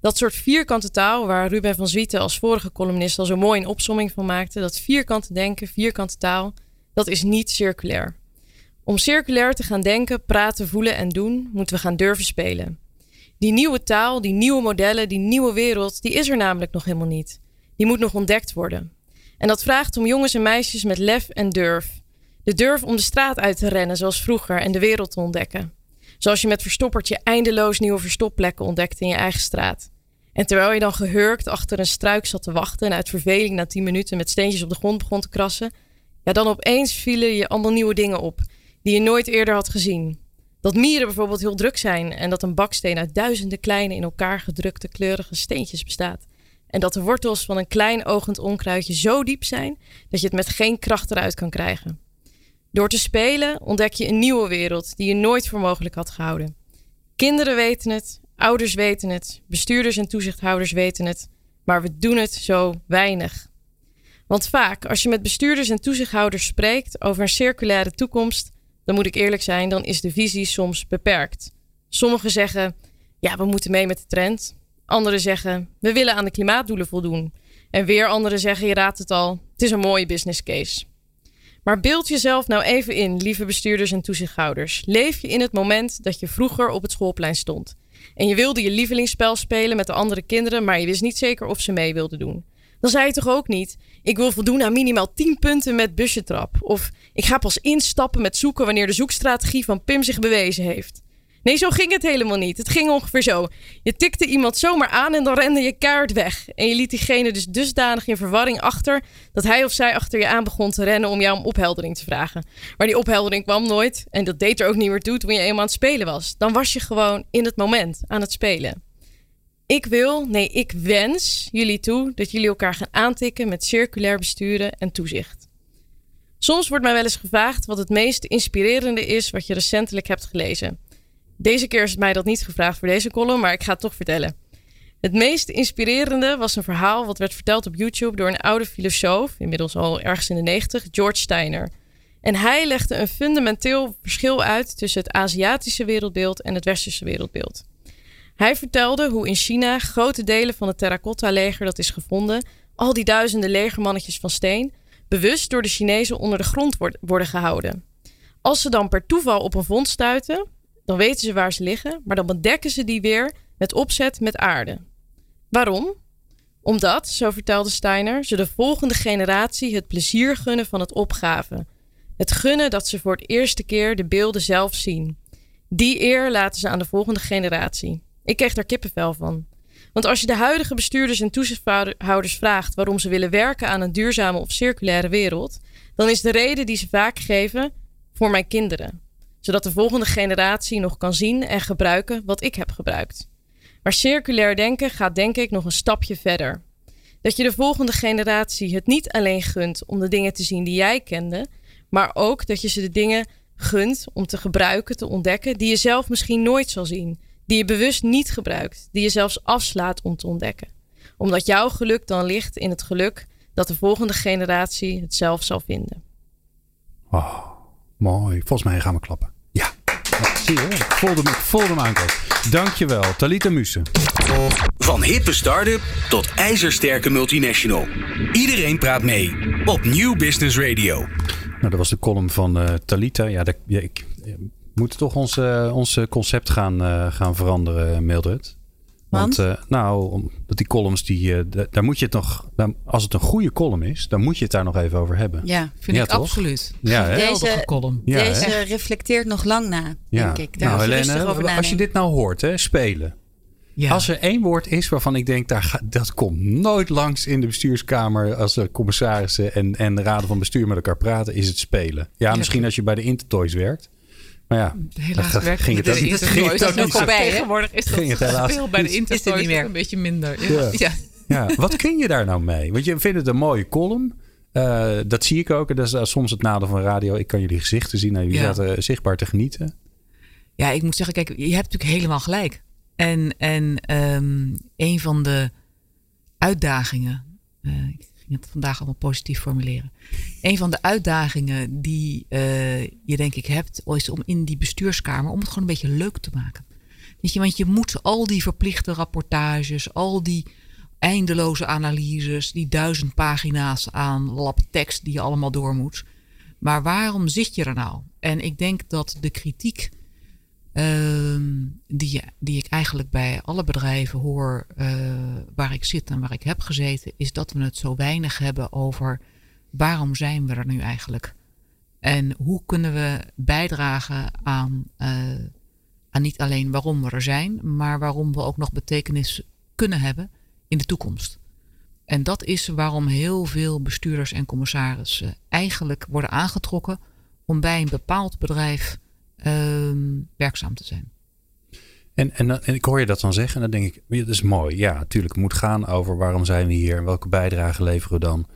Dat soort vierkante taal, waar Ruben van Zwieten als vorige columnist al zo mooi een opsomming van maakte, dat vierkante denken, vierkante taal, dat is niet circulair. Om circulair te gaan denken, praten, voelen en doen, moeten we gaan durven spelen. Die nieuwe taal, die nieuwe modellen, die nieuwe wereld, die is er namelijk nog helemaal niet. Die moet nog ontdekt worden. En dat vraagt om jongens en meisjes met lef en durf. De durf om de straat uit te rennen zoals vroeger en de wereld te ontdekken. Zoals je met verstoppertje eindeloos nieuwe verstopplekken ontdekt in je eigen straat. En terwijl je dan gehurkt achter een struik zat te wachten en uit verveling na 10 minuten met steentjes op de grond begon te krassen, ja, dan opeens vielen je allemaal nieuwe dingen op die je nooit eerder had gezien. Dat mieren bijvoorbeeld heel druk zijn en dat een baksteen uit duizenden kleine in elkaar gedrukte kleurige steentjes bestaat. En dat de wortels van een klein ogend onkruidje zo diep zijn dat je het met geen kracht eruit kan krijgen. Door te spelen ontdek je een nieuwe wereld die je nooit voor mogelijk had gehouden. Kinderen weten het, ouders weten het, bestuurders en toezichthouders weten het, maar we doen het zo weinig. Want vaak, als je met bestuurders en toezichthouders spreekt over een circulaire toekomst, dan moet ik eerlijk zijn, dan is de visie soms beperkt. Sommigen zeggen, ja, we moeten mee met de trend. Anderen zeggen, we willen aan de klimaatdoelen voldoen. En weer anderen zeggen, je raadt het al, het is een mooie business case. Maar beeld jezelf nou even in, lieve bestuurders en toezichthouders. Leef je in het moment dat je vroeger op het schoolplein stond. En je wilde je lievelingsspel spelen met de andere kinderen, maar je wist niet zeker of ze mee wilden doen. Dan zei je toch ook niet: ik wil voldoen aan minimaal 10 punten met busjetrap. Of ik ga pas instappen met zoeken wanneer de zoekstrategie van Pim zich bewezen heeft. Nee, zo ging het helemaal niet. Het ging ongeveer zo. Je tikte iemand zomaar aan en dan rende je kaart weg. En je liet diegene dus dusdanig in verwarring achter dat hij of zij achter je aan begon te rennen om jou om opheldering te vragen. Maar die opheldering kwam nooit en dat deed er ook niet meer toe toen je eenmaal aan het spelen was. Dan was je gewoon in het moment aan het spelen. Ik wil, nee, ik wens jullie toe dat jullie elkaar gaan aantikken met circulair besturen en toezicht. Soms wordt mij wel eens gevraagd wat het meest inspirerende is wat je recentelijk hebt gelezen. Deze keer is mij dat niet gevraagd voor deze column, maar ik ga het toch vertellen. Het meest inspirerende was een verhaal wat werd verteld op YouTube door een oude filosoof, inmiddels al ergens in de 90, George Steiner. En hij legde een fundamenteel verschil uit tussen het Aziatische wereldbeeld en het Westerse wereldbeeld. Hij vertelde hoe in China grote delen van het terracotta-leger dat is gevonden, al die duizenden legermannetjes van steen, bewust door de Chinezen onder de grond worden gehouden. Als ze dan per toeval op een vond stuiten, dan weten ze waar ze liggen, maar dan bedekken ze die weer met opzet met aarde. Waarom? Omdat, zo vertelde Steiner, ze de volgende generatie het plezier gunnen van het opgaven. Het gunnen dat ze voor het eerste keer de beelden zelf zien. Die eer laten ze aan de volgende generatie. Ik kreeg daar kippenvel van. Want als je de huidige bestuurders en toezichthouders vraagt waarom ze willen werken aan een duurzame of circulaire wereld, dan is de reden die ze vaak geven voor mijn kinderen. Zodat de volgende generatie nog kan zien en gebruiken wat ik heb gebruikt. Maar circulair denken gaat denk ik nog een stapje verder. Dat je de volgende generatie het niet alleen gunt om de dingen te zien die jij kende, maar ook dat je ze de dingen gunt om te gebruiken, te ontdekken, die je zelf misschien nooit zal zien die je bewust niet gebruikt, die je zelfs afslaat om te ontdekken. Omdat jouw geluk dan ligt in het geluk dat de volgende generatie het zelf zal vinden. Oh, mooi. Volgens mij gaan we klappen. Ja, zie je. Ik voelde ik voelde me aankomen. Dankjewel, Talita Mussen. Van hippe start-up tot ijzersterke multinational. Iedereen praat mee op New Business Radio. Nou, dat was de column van uh, Talita. Ja, dat, ja, ik moeten toch ons, ons concept gaan, uh, gaan veranderen, Mildred. Want, Want uh, nou, omdat die columns, die, uh, daar moet je het nog, als het een goede column is, dan moet je het daar nog even over hebben. Ja, vind ik toch? absoluut. Ja, deze column. Ja, deze hè? reflecteert nog lang na, ja. denk ik. Daar nou, Helene, als je dit nou hoort, hè, spelen. Ja. Als er één woord is waarvan ik denk, daar gaat, dat komt nooit langs in de bestuurskamer als de commissarissen en, en de raden van bestuur met elkaar praten, is het spelen. Ja, ja misschien als je bij de Intertoys werkt. Maar ja, helaas werkt ging het, niet. Ging het ook niet voorbij. Tegenwoordig is dat ging het veel bij de Intertoys een beetje minder. Ja. Ja. ja. Wat kun je daar nou mee? Want je vindt het een mooie column. Uh, dat zie ik ook. En dat is uh, soms het nadeel van radio. Ik kan jullie gezichten zien. En jullie ja. zaten zichtbaar te genieten. Ja, ik moet zeggen, kijk, je hebt natuurlijk helemaal gelijk. En, en um, een van de uitdagingen. Uh, ging het vandaag allemaal positief formuleren. Een van de uitdagingen die uh, je denk ik hebt, is om in die bestuurskamer, om het gewoon een beetje leuk te maken. Weet je, want je moet al die verplichte rapportages, al die eindeloze analyses, die duizend pagina's aan labtekst die je allemaal door moet. Maar waarom zit je er nou? En ik denk dat de kritiek Ehm, die, die ik eigenlijk bij alle bedrijven hoor uh, waar ik zit en waar ik heb gezeten, is dat we het zo weinig hebben over waarom zijn we er nu eigenlijk? En hoe kunnen we bijdragen aan, uh, aan niet alleen waarom we er zijn, maar waarom we ook nog betekenis kunnen hebben in de toekomst. En dat is waarom heel veel bestuurders en commissarissen eigenlijk worden aangetrokken om bij een bepaald bedrijf um, werkzaam te zijn. En, en, en, ik hoor je dat dan zeggen en dan denk ik, dat is mooi. Ja, natuurlijk, het moet gaan over waarom zijn we hier en welke bijdrage leveren we dan.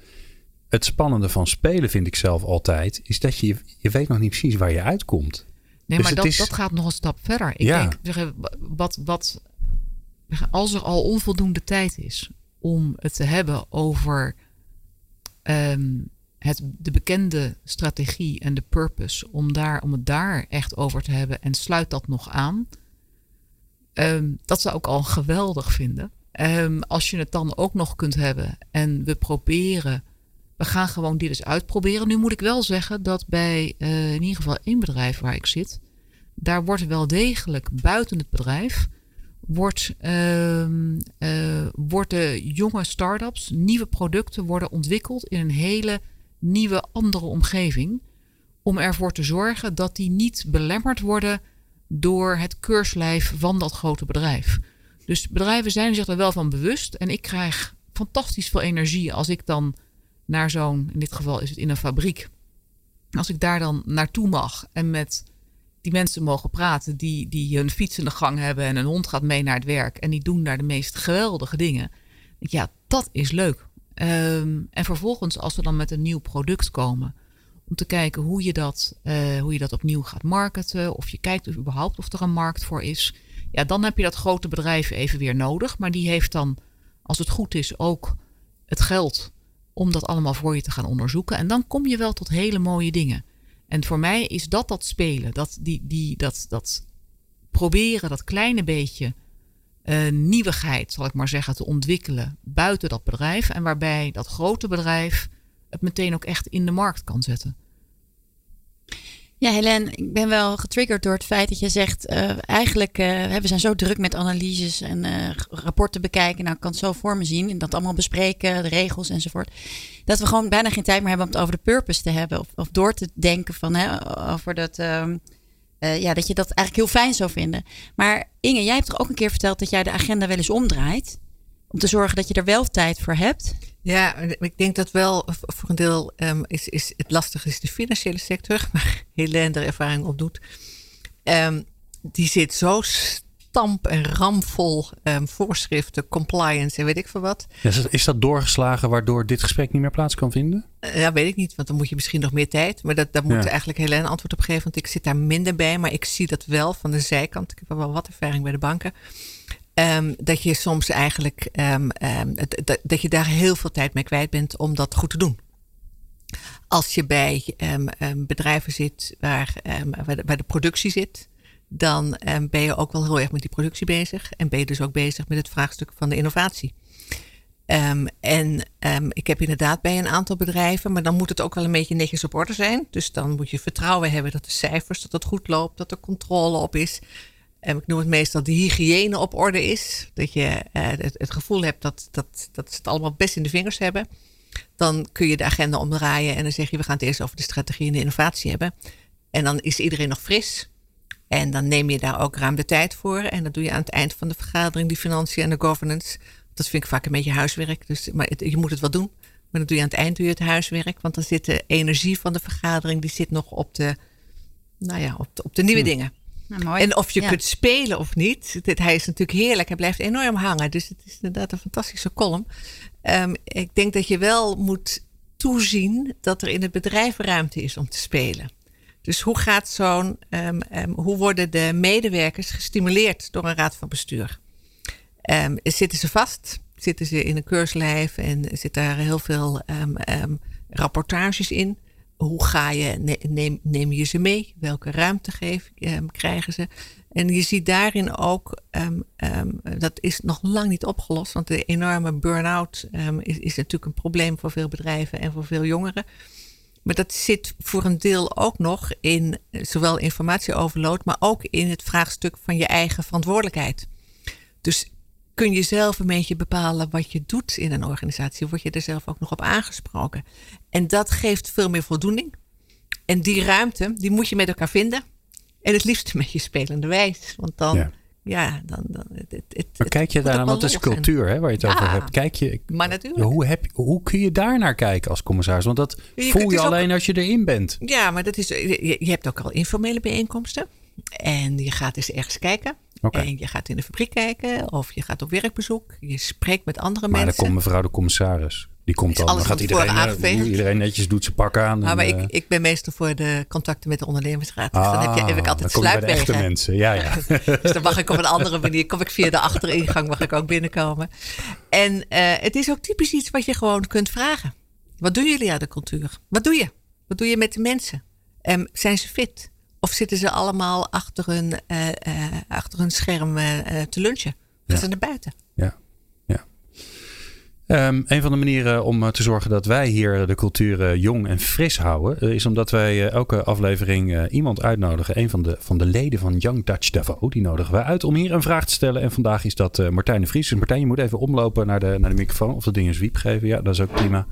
Het spannende van spelen vind ik zelf altijd, is dat je, je weet nog niet precies waar je uitkomt. Nee, dus maar dat, is... dat gaat nog een stap verder. Ik ja. denk, wat, wat, als er al onvoldoende tijd is om het te hebben over um, de bekende strategie en de purpose, om, daar, om het daar echt over te hebben en sluit dat nog aan. Um, dat zou ik al geweldig vinden. Um, als je het dan ook nog kunt hebben en we proberen, we gaan gewoon dit eens uitproberen. Nu moet ik wel zeggen dat bij uh, in ieder geval één bedrijf waar ik zit, daar wordt wel degelijk buiten het bedrijf, wordt, uh, worden jonge start-ups, nieuwe producten worden ontwikkeld in een hele nieuwe, andere omgeving. Om ervoor te zorgen dat die niet belemmerd worden door het keurslijf van dat grote bedrijf. Dus bedrijven zijn zich er wel van bewust. En ik krijg fantastisch veel energie als ik dan naar zo'n, in dit geval is het in een fabriek. Als ik daar dan naartoe mag en met die mensen mogen praten die, die hun fiets in de gang hebben en een hond gaat mee naar het werk en die doen daar de meest geweldige dingen. Ja, dat is leuk. Ehm, en vervolgens, als we dan met een nieuw product komen, om te kijken hoe je dat, uh, hoe je dat opnieuw gaat marketen, of je kijkt überhaupt of er een markt voor is. Ja, dan heb je dat grote bedrijf even weer nodig. Maar die heeft dan, als het goed is, ook het geld om dat allemaal voor je te gaan onderzoeken. En dan kom je wel tot hele mooie dingen. En voor mij is dat dat spelen, dat, die, die, dat, dat proberen dat kleine beetje uh, nieuwigheid, zal ik maar zeggen, te ontwikkelen buiten dat bedrijf. En waarbij dat grote bedrijf het meteen ook echt in de markt kan zetten. Ja, Helen, ik ben wel getriggerd door het feit dat je zegt, uh, eigenlijk, uh, we zijn zo druk met analyses en rapporten bekijken. Nou, ik kan het zo voor me zien en dat allemaal bespreken, de regels enzovoort. Dat we gewoon bijna geen tijd meer hebben om het over de purpose te hebben of, of door te denken van, hè, over dat, ehm, ja, dat je dat eigenlijk heel fijn zou vinden. Maar Inge, jij hebt toch ook een keer verteld dat jij de agenda wel eens omdraait? Om te zorgen dat je er wel tijd voor hebt? Ja, ik denk dat wel voor een deel um, is, is het lastige is de financiële sector, waar Helene er ervaring op doet. Um, die zit zo stamp en ramvol um, voorschriften, compliance en weet ik veel wat. Ja, is dat doorgeslagen waardoor dit gesprek niet meer plaats kan vinden? Uh, ja, weet ik niet, want dan moet je misschien nog meer tijd. Maar dat, daar moet ja. eigenlijk Helene antwoord op geven, want ik zit daar minder bij. Maar ik zie dat wel van de zijkant. Ik heb wel wat ervaring bij de banken. Um, dat je soms eigenlijk um, um, dat, dat je daar heel veel tijd mee kwijt bent om dat goed te doen. Als je bij bedrijven zit waar, waar de, waar, de, productie zit, dan ben je ook wel heel erg met die productie bezig. En ben je dus ook bezig met het vraagstuk van de innovatie. en ik heb inderdaad bij een aantal bedrijven, maar dan moet het ook wel een beetje netjes op orde zijn. Dus dan moet je vertrouwen hebben dat de cijfers, dat het goed loopt, dat er controle op is. En ik noem het meestal de hygiëne op orde is. Dat je het, het, gevoel hebt dat, dat, dat ze het allemaal best in de vingers hebben. Dan kun je de agenda omdraaien en dan zeg je: we gaan het eerst over de strategie en de innovatie hebben. En dan is iedereen nog fris. En dan neem je daar ook ruim de tijd voor. En dat doe je aan het eind van de vergadering, die financiën en de governance. Dat vind ik vaak een beetje huiswerk. Dus, maar het, je moet het wel doen. Maar dan doe je aan het eind doe je het huiswerk. Want dan zit de energie van de vergadering, die zit nog op de, nou ja, op de, op de nieuwe dingen. Nou, en of je kunt spelen of niet. Dit, hij is natuurlijk heerlijk. Hij blijft enorm hangen. Dus het is inderdaad een fantastische column. Um, ik denk dat je wel moet toezien dat er in het bedrijf ruimte is om te spelen. Dus hoe gaat zo'n, um, um, hoe worden de medewerkers gestimuleerd door een raad van bestuur? zitten ze vast? Zitten ze in een keurslijf en zit daar heel veel rapportages in? hoe ga je, neem, je ze mee? Welke ruimte geef, krijgen ze? En je ziet daarin ook, dat is nog lang niet opgelost, want de enorme burn-out is, is natuurlijk een probleem voor veel bedrijven en voor veel jongeren. Maar dat zit voor een deel ook nog in zowel informatieoverload, maar ook in het vraagstuk van je eigen verantwoordelijkheid. Dus kun je zelf een beetje bepalen wat je doet in een organisatie. Word je er zelf ook nog op aangesproken. En dat geeft veel meer voldoening. En die ruimte, die moet je met elkaar vinden. En het liefst met je spelende wijs. Want dan, dan. dan het, het, maar kijk je daar naar, wat is cultuur hè, waar je het over hebt? Kijk je, maar natuurlijk. Hoe, heb, hoe kun je daar naar kijken als commissaris? Want dat voel je alleen als je erin bent. Ja, maar dat is, je, je hebt ook al informele bijeenkomsten. En je gaat eens ergens kijken. Okay. En je gaat in de fabriek kijken of je gaat op werkbezoek. Je spreekt met andere maar mensen. Maar dan komt mevrouw de commissaris. Die komt dan. Dan gaat iedereen, uh, iedereen netjes doet zijn pak aan. Nou, maar ik, ik ben meestal voor de contacten met de ondernemingsraad. Dus ah, dan heb, je, heb ik altijd sluipwegen. echte mensen, ja, ja. dus dan mag ik op een andere manier. Kom ik via de achteringang, mag ik ook binnenkomen. En uh, het is ook typisch iets wat je gewoon kunt vragen. Wat doen jullie aan de cultuur? Wat doe je? Wat doe je met de mensen? Um, zijn ze fit? Of zitten ze allemaal achter hun, uh, uh, achter hun scherm te lunchen? Gaan ja. ze naar buiten? Um, een van de manieren om eh, te zorgen dat wij hier de cultuur uh, jong en fris houden, uh, is omdat wij elke aflevering iemand uitnodigen. Een van de, van de leden van Young Dutch Davo, die nodigen wij uit om hier een vraag te stellen. En vandaag is dat Martijn de Vries. Dus Martijn, je moet even omlopen naar de, naar de microfoon of dat ding een zwiep geven. Ja, dat is ook prima.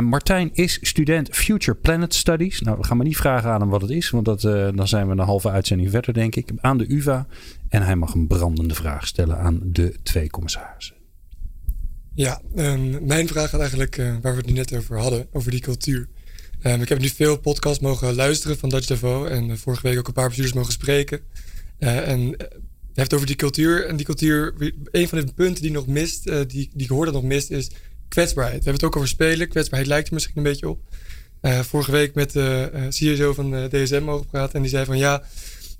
Martijn is student Future Planet Studies. Nou, we gaan maar niet vragen aan hem wat het is, want dat, dan zijn we een halve uitzending verder, denk ik. Aan de UVA. En hij mag een brandende vraag stellen aan de twee commissarissen. Ja, um, mijn vraag gaat eigenlijk uh, waar we het nu net over hadden, over die cultuur. Um, ik heb nu veel podcasts mogen luisteren van Dutch Devo en uh, vorige week ook een paar bestuurders mogen spreken. Uh, en het heeft over die cultuur. En die cultuur, een van de punten die nog mist, die, die ik nog mist, is kwetsbaarheid. We hebben het ook over spelen. Kwetsbaarheid lijkt er misschien een beetje op. vorige week met de CSO van DSM mogen praten en die zei van ja,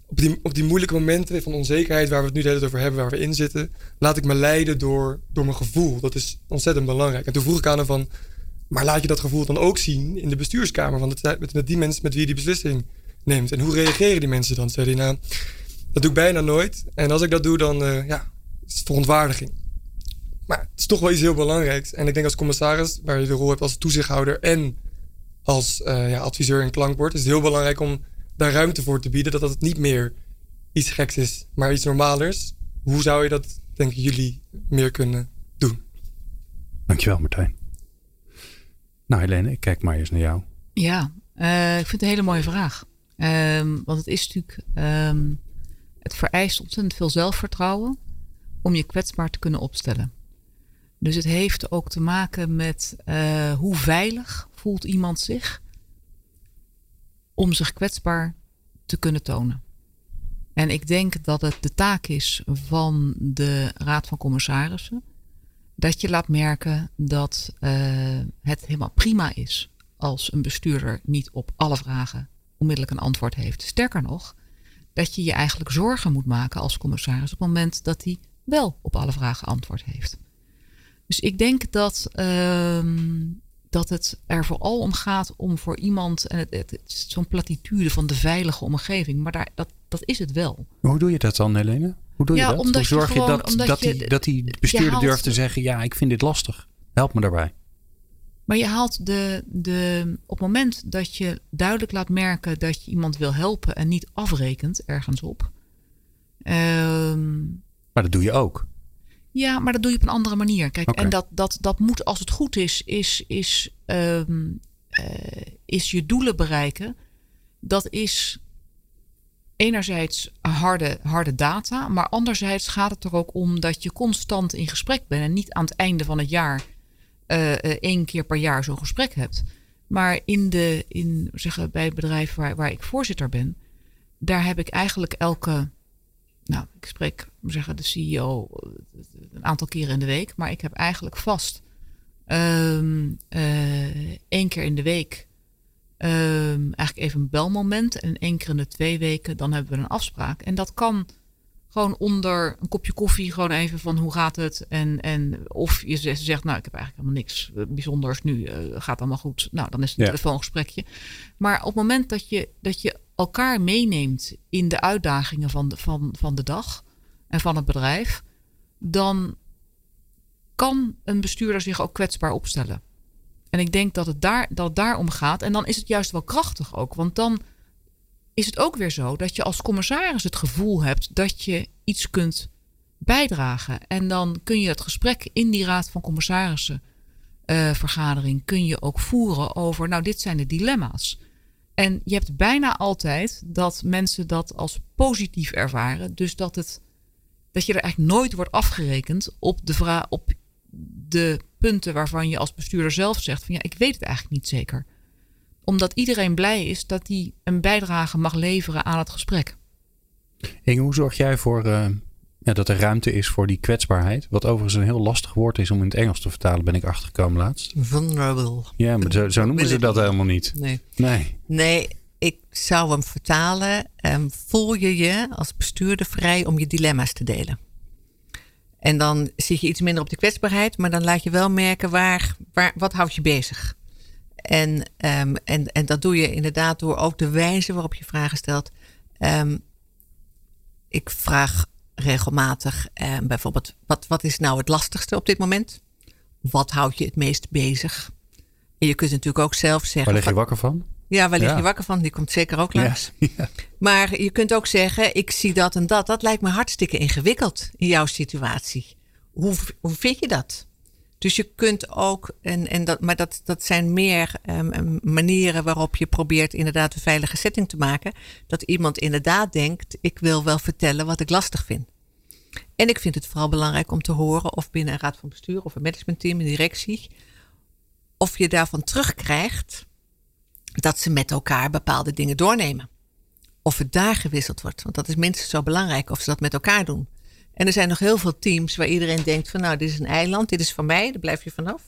op die, op die moeilijke momenten van onzekerheid waar we het nu de hele tijd over hebben, waar we in zitten, laat ik me leiden door, door mijn gevoel. Dat is ontzettend belangrijk. En toen vroeg ik aan hem van, maar laat je dat gevoel dan ook zien in de bestuurskamer? Want het met, met die mensen met wie je die beslissing neemt. En hoe reageren die mensen dan? Zei hij, nou, dat doe ik bijna nooit. En als ik dat doe, dan uh, ja, is het verontwaardiging. Maar het is toch wel iets heel belangrijks. En ik denk als commissaris, waar je de rol hebt als toezichthouder en als uh, ja, adviseur en klankbord, is het heel belangrijk om daar ruimte voor te bieden. Dat dat het niet meer iets geks is, maar iets normalers. Hoe zou je dat, denken jullie, meer kunnen doen? Dankjewel, Martijn. Nou, Helene, ik kijk maar eens naar jou. Ja, uh, ik vind het een hele mooie vraag. Um, want het is natuurlijk, um, het vereist ontzettend veel zelfvertrouwen om je kwetsbaar te kunnen opstellen. Dus het heeft ook te maken met uh, hoe veilig voelt iemand zich om zich kwetsbaar te kunnen tonen. En ik denk dat het de taak is van de Raad van Commissarissen dat je laat merken dat uh, het helemaal prima is als een bestuurder niet op alle vragen onmiddellijk een antwoord heeft. Sterker nog, dat je je eigenlijk zorgen moet maken als commissaris op het moment dat hij wel op alle vragen antwoord heeft. Dus ik denk dat uh, dat het er vooral om gaat om voor iemand, en het, het, het zo'n platitude van de veilige omgeving, maar daar, dat, dat is het wel. hoe doe je dat dan, Helene? Hoe doe je dat? Hoe zorg je, dat, dat, die, dat die bestuurder durft te zeggen, ja, ik vind dit lastig. Help me daarbij. Maar je haalt de, de, op het moment dat je duidelijk laat merken dat je iemand wil helpen en niet afrekent ergens op. Um, maar dat doe je ook. Ja, maar dat doe je op een andere manier. Kijk, en dat, dat, dat moet, als het goed is, is, is, um, uh, is je doelen bereiken. Dat is enerzijds harde, harde data, maar anderzijds gaat het er ook om dat je constant in gesprek bent en niet aan het einde van het jaar uh, één keer per jaar zo'n gesprek hebt. Maar in de, in, zeggen, bij het bedrijf waar, waar ik voorzitter ben, daar heb ik eigenlijk elke nou, ik spreek zeggen, de CEO een aantal keren in de week, maar ik heb eigenlijk vast um, één keer in de week um, eigenlijk even een belmoment en één keer in de twee weken dan hebben we een afspraak. En dat kan gewoon onder een kopje koffie gewoon even van hoe gaat het en, en of je zegt nou ik heb eigenlijk helemaal niks bijzonders nu uh, gaat allemaal goed. Nou dan is het een ja. telefoongesprekje. Maar op het moment dat je, dat je elkaar meeneemt in de uitdagingen van de, van, van de dag en van het bedrijf, dan kan een bestuurder zich ook kwetsbaar opstellen. En ik denk dat het daar, dat het daarom gaat. En dan is het juist wel krachtig ook. Want dan is het ook weer zo dat je als commissaris het gevoel hebt dat je iets kunt bijdragen. En dan kun je het gesprek in die raad van commissarissen uh, vergadering kun je ook voeren over, nou dit zijn de dilemma's. En je hebt bijna altijd dat mensen dat als positief ervaren. Dus dat, het, dat je er eigenlijk nooit wordt afgerekend op de, vraag, op de punten waarvan je als bestuurder zelf zegt: van ja, ik weet het eigenlijk niet zeker. Omdat iedereen blij is dat hij een bijdrage mag leveren aan het gesprek. Inge, hoe zorg jij voor uh, ja, dat er ruimte is voor die kwetsbaarheid? Wat overigens een heel lastig woord is om in het Engels te vertalen, ben ik achtergekomen laatst. Vulnerable. Ja, maar zo, zo noemen ze dat helemaal niet. Nee. Nee, nee zou hem vertalen. Um, voel je je als bestuurder vrij om je dilemma's te delen? En dan zit je iets minder op de kwetsbaarheid, maar dan laat je wel merken waar, waar, wat houdt je bezig. En, um, en, en dat doe je inderdaad door ook de wijze waarop je vragen stelt. Um, ik vraag regelmatig um, bijvoorbeeld, wat, wat is nou het lastigste op dit moment? wat houdt je het meest bezig? En je kunt natuurlijk ook zelf zeggen. Waar lig je wakker van? Ja, waar lig Ja. je wakker van? Die komt zeker ook langs. Ja. Maar je kunt ook zeggen, ik zie dat en dat. Dat lijkt me hartstikke ingewikkeld in jouw situatie. Hoe, hoe vind je dat? Dus je kunt ook, en, en dat, maar dat, dat zijn meer ehm, ehm, manieren waarop je probeert inderdaad een veilige setting te maken. Dat iemand inderdaad denkt, ik wil wel vertellen wat ik lastig vind. En ik vind het vooral belangrijk om te horen of binnen een raad van bestuur of een managementteam, een directie, of je daarvan terugkrijgt dat ze met elkaar bepaalde dingen doornemen. Of het daar gewisseld wordt. Want dat is minstens zo belangrijk of ze dat met elkaar doen. En er zijn nog heel veel teams waar iedereen denkt van nou, dit is een eiland, dit is van mij, daar blijf je vanaf.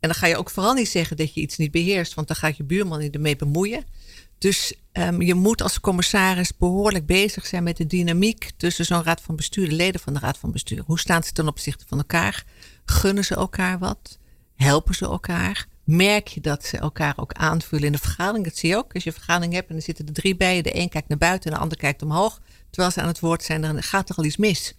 En dan ga je ook vooral niet zeggen dat je iets niet beheerst, want dan gaat je buurman niet ermee bemoeien. Dus ehm, je moet als commissaris behoorlijk bezig zijn met de dynamiek tussen zo'n raad van bestuur, de leden van de raad van bestuur. Hoe staan ze ten opzichte van elkaar? Gunnen ze elkaar wat? Helpen ze elkaar? Merk je dat ze elkaar ook aanvullen in de vergadering? Dat zie je ook. Als je een vergadering hebt en er zitten er drie bij. De een kijkt naar buiten en de ander kijkt omhoog. Terwijl ze aan het woord zijn, dan gaat er al iets mis.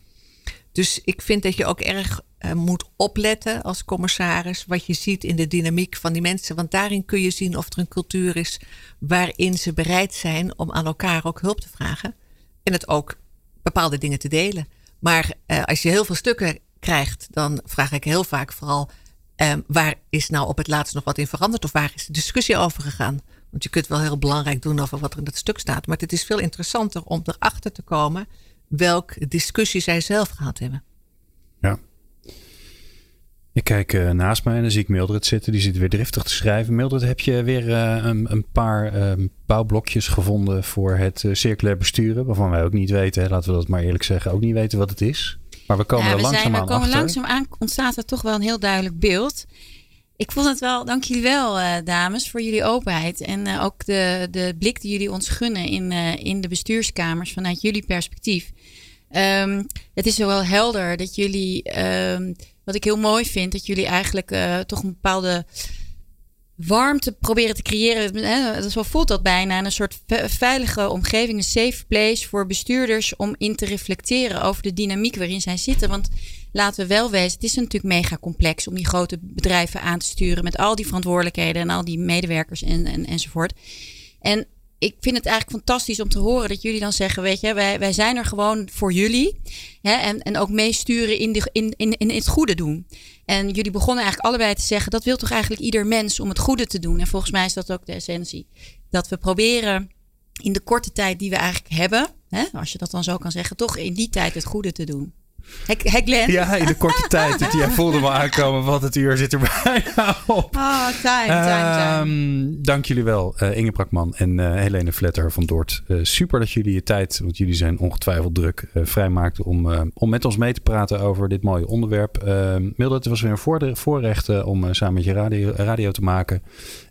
Dus ik vind dat je ook erg eh, moet opletten als commissaris wat je ziet in de dynamiek van die mensen. Want daarin kun je zien of er een cultuur is waarin ze bereid zijn om aan elkaar ook hulp te vragen. En het ook bepaalde dingen te delen. Maar eh, als je heel veel stukken krijgt, dan vraag ik heel vaak vooral eh, waar is nou op het laatst nog wat in veranderd of waar is de discussie over gegaan? Want je kunt wel heel belangrijk doen over wat er in dat stuk staat. Maar het is veel interessanter om erachter te komen welke discussie zij zelf gehad hebben. Ja. Ik kijk eh, naast mij en dan zie ik Mildred zitten. Die zit weer driftig te schrijven. Mildred, heb je weer eh, een, een paar ehm, bouwblokjes gevonden voor het eh, circulair besturen? Waarvan wij ook niet weten, laten we dat maar eerlijk zeggen, ook niet weten wat het is. Maar we komen Ja, er we, zijn, langzaam we aan komen achter. langzaam aan, ontstaat er toch wel een heel duidelijk beeld. Ik vond het wel, dank jullie wel, eh, dames, voor jullie openheid. En eh, ook de, de blik die jullie ons gunnen in, eh, in de bestuurskamers vanuit jullie perspectief. Ehm, het is zo wel helder dat jullie, ehm, wat ik heel mooi vind, dat jullie eigenlijk toch een bepaalde warmte proberen te creëren. Zo voelt dat bijna. Een soort ve- veilige omgeving, een safe place voor bestuurders om in te reflecteren over de dynamiek waarin zij zitten. Want laten we wel wezen, het is natuurlijk mega complex om die grote bedrijven aan te sturen met al die verantwoordelijkheden en al die medewerkers en, en, enzovoort. En ik vind het eigenlijk fantastisch om te horen dat jullie dan zeggen, weet je, wij, wij zijn er gewoon voor jullie. Hè, en, en ook meesturen in, in, in, in het goede doen. En jullie begonnen eigenlijk allebei te zeggen, dat wil toch eigenlijk ieder mens om het goede te doen. En volgens mij is dat ook de essentie. Dat we proberen in de korte tijd die we eigenlijk hebben, hè, als je dat dan zo kan zeggen, toch in die tijd het goede te doen. Hè Glenn? Ja, in de korte tijd. dat Jij voelde me aankomen, want het uur zit er bijna op. Oh, time, time, time. Dank jullie wel, eh, Inge Brakman en eh, Helene Vletter van Doort. Eh, super dat jullie je tijd, want jullie zijn ongetwijfeld druk, vrijmaakten om, om met ons mee te praten over dit mooie onderwerp. Ehm Mildred, het was weer een voorrecht om samen met je radio, radio te maken.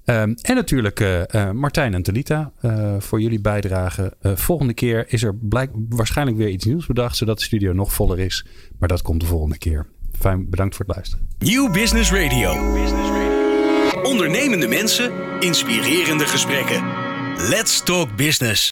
Ehm, en natuurlijk eh, eh, Martijn en Talita eh, voor jullie bijdrage. Volgende keer is er blijk, waarschijnlijk weer iets nieuws bedacht, zodat de studio nog voller is. Maar dat komt de volgende keer. Fijn, bedankt voor het luisteren. Nieuw Business Radio. Ondernemende mensen, inspirerende gesprekken. Let's talk business.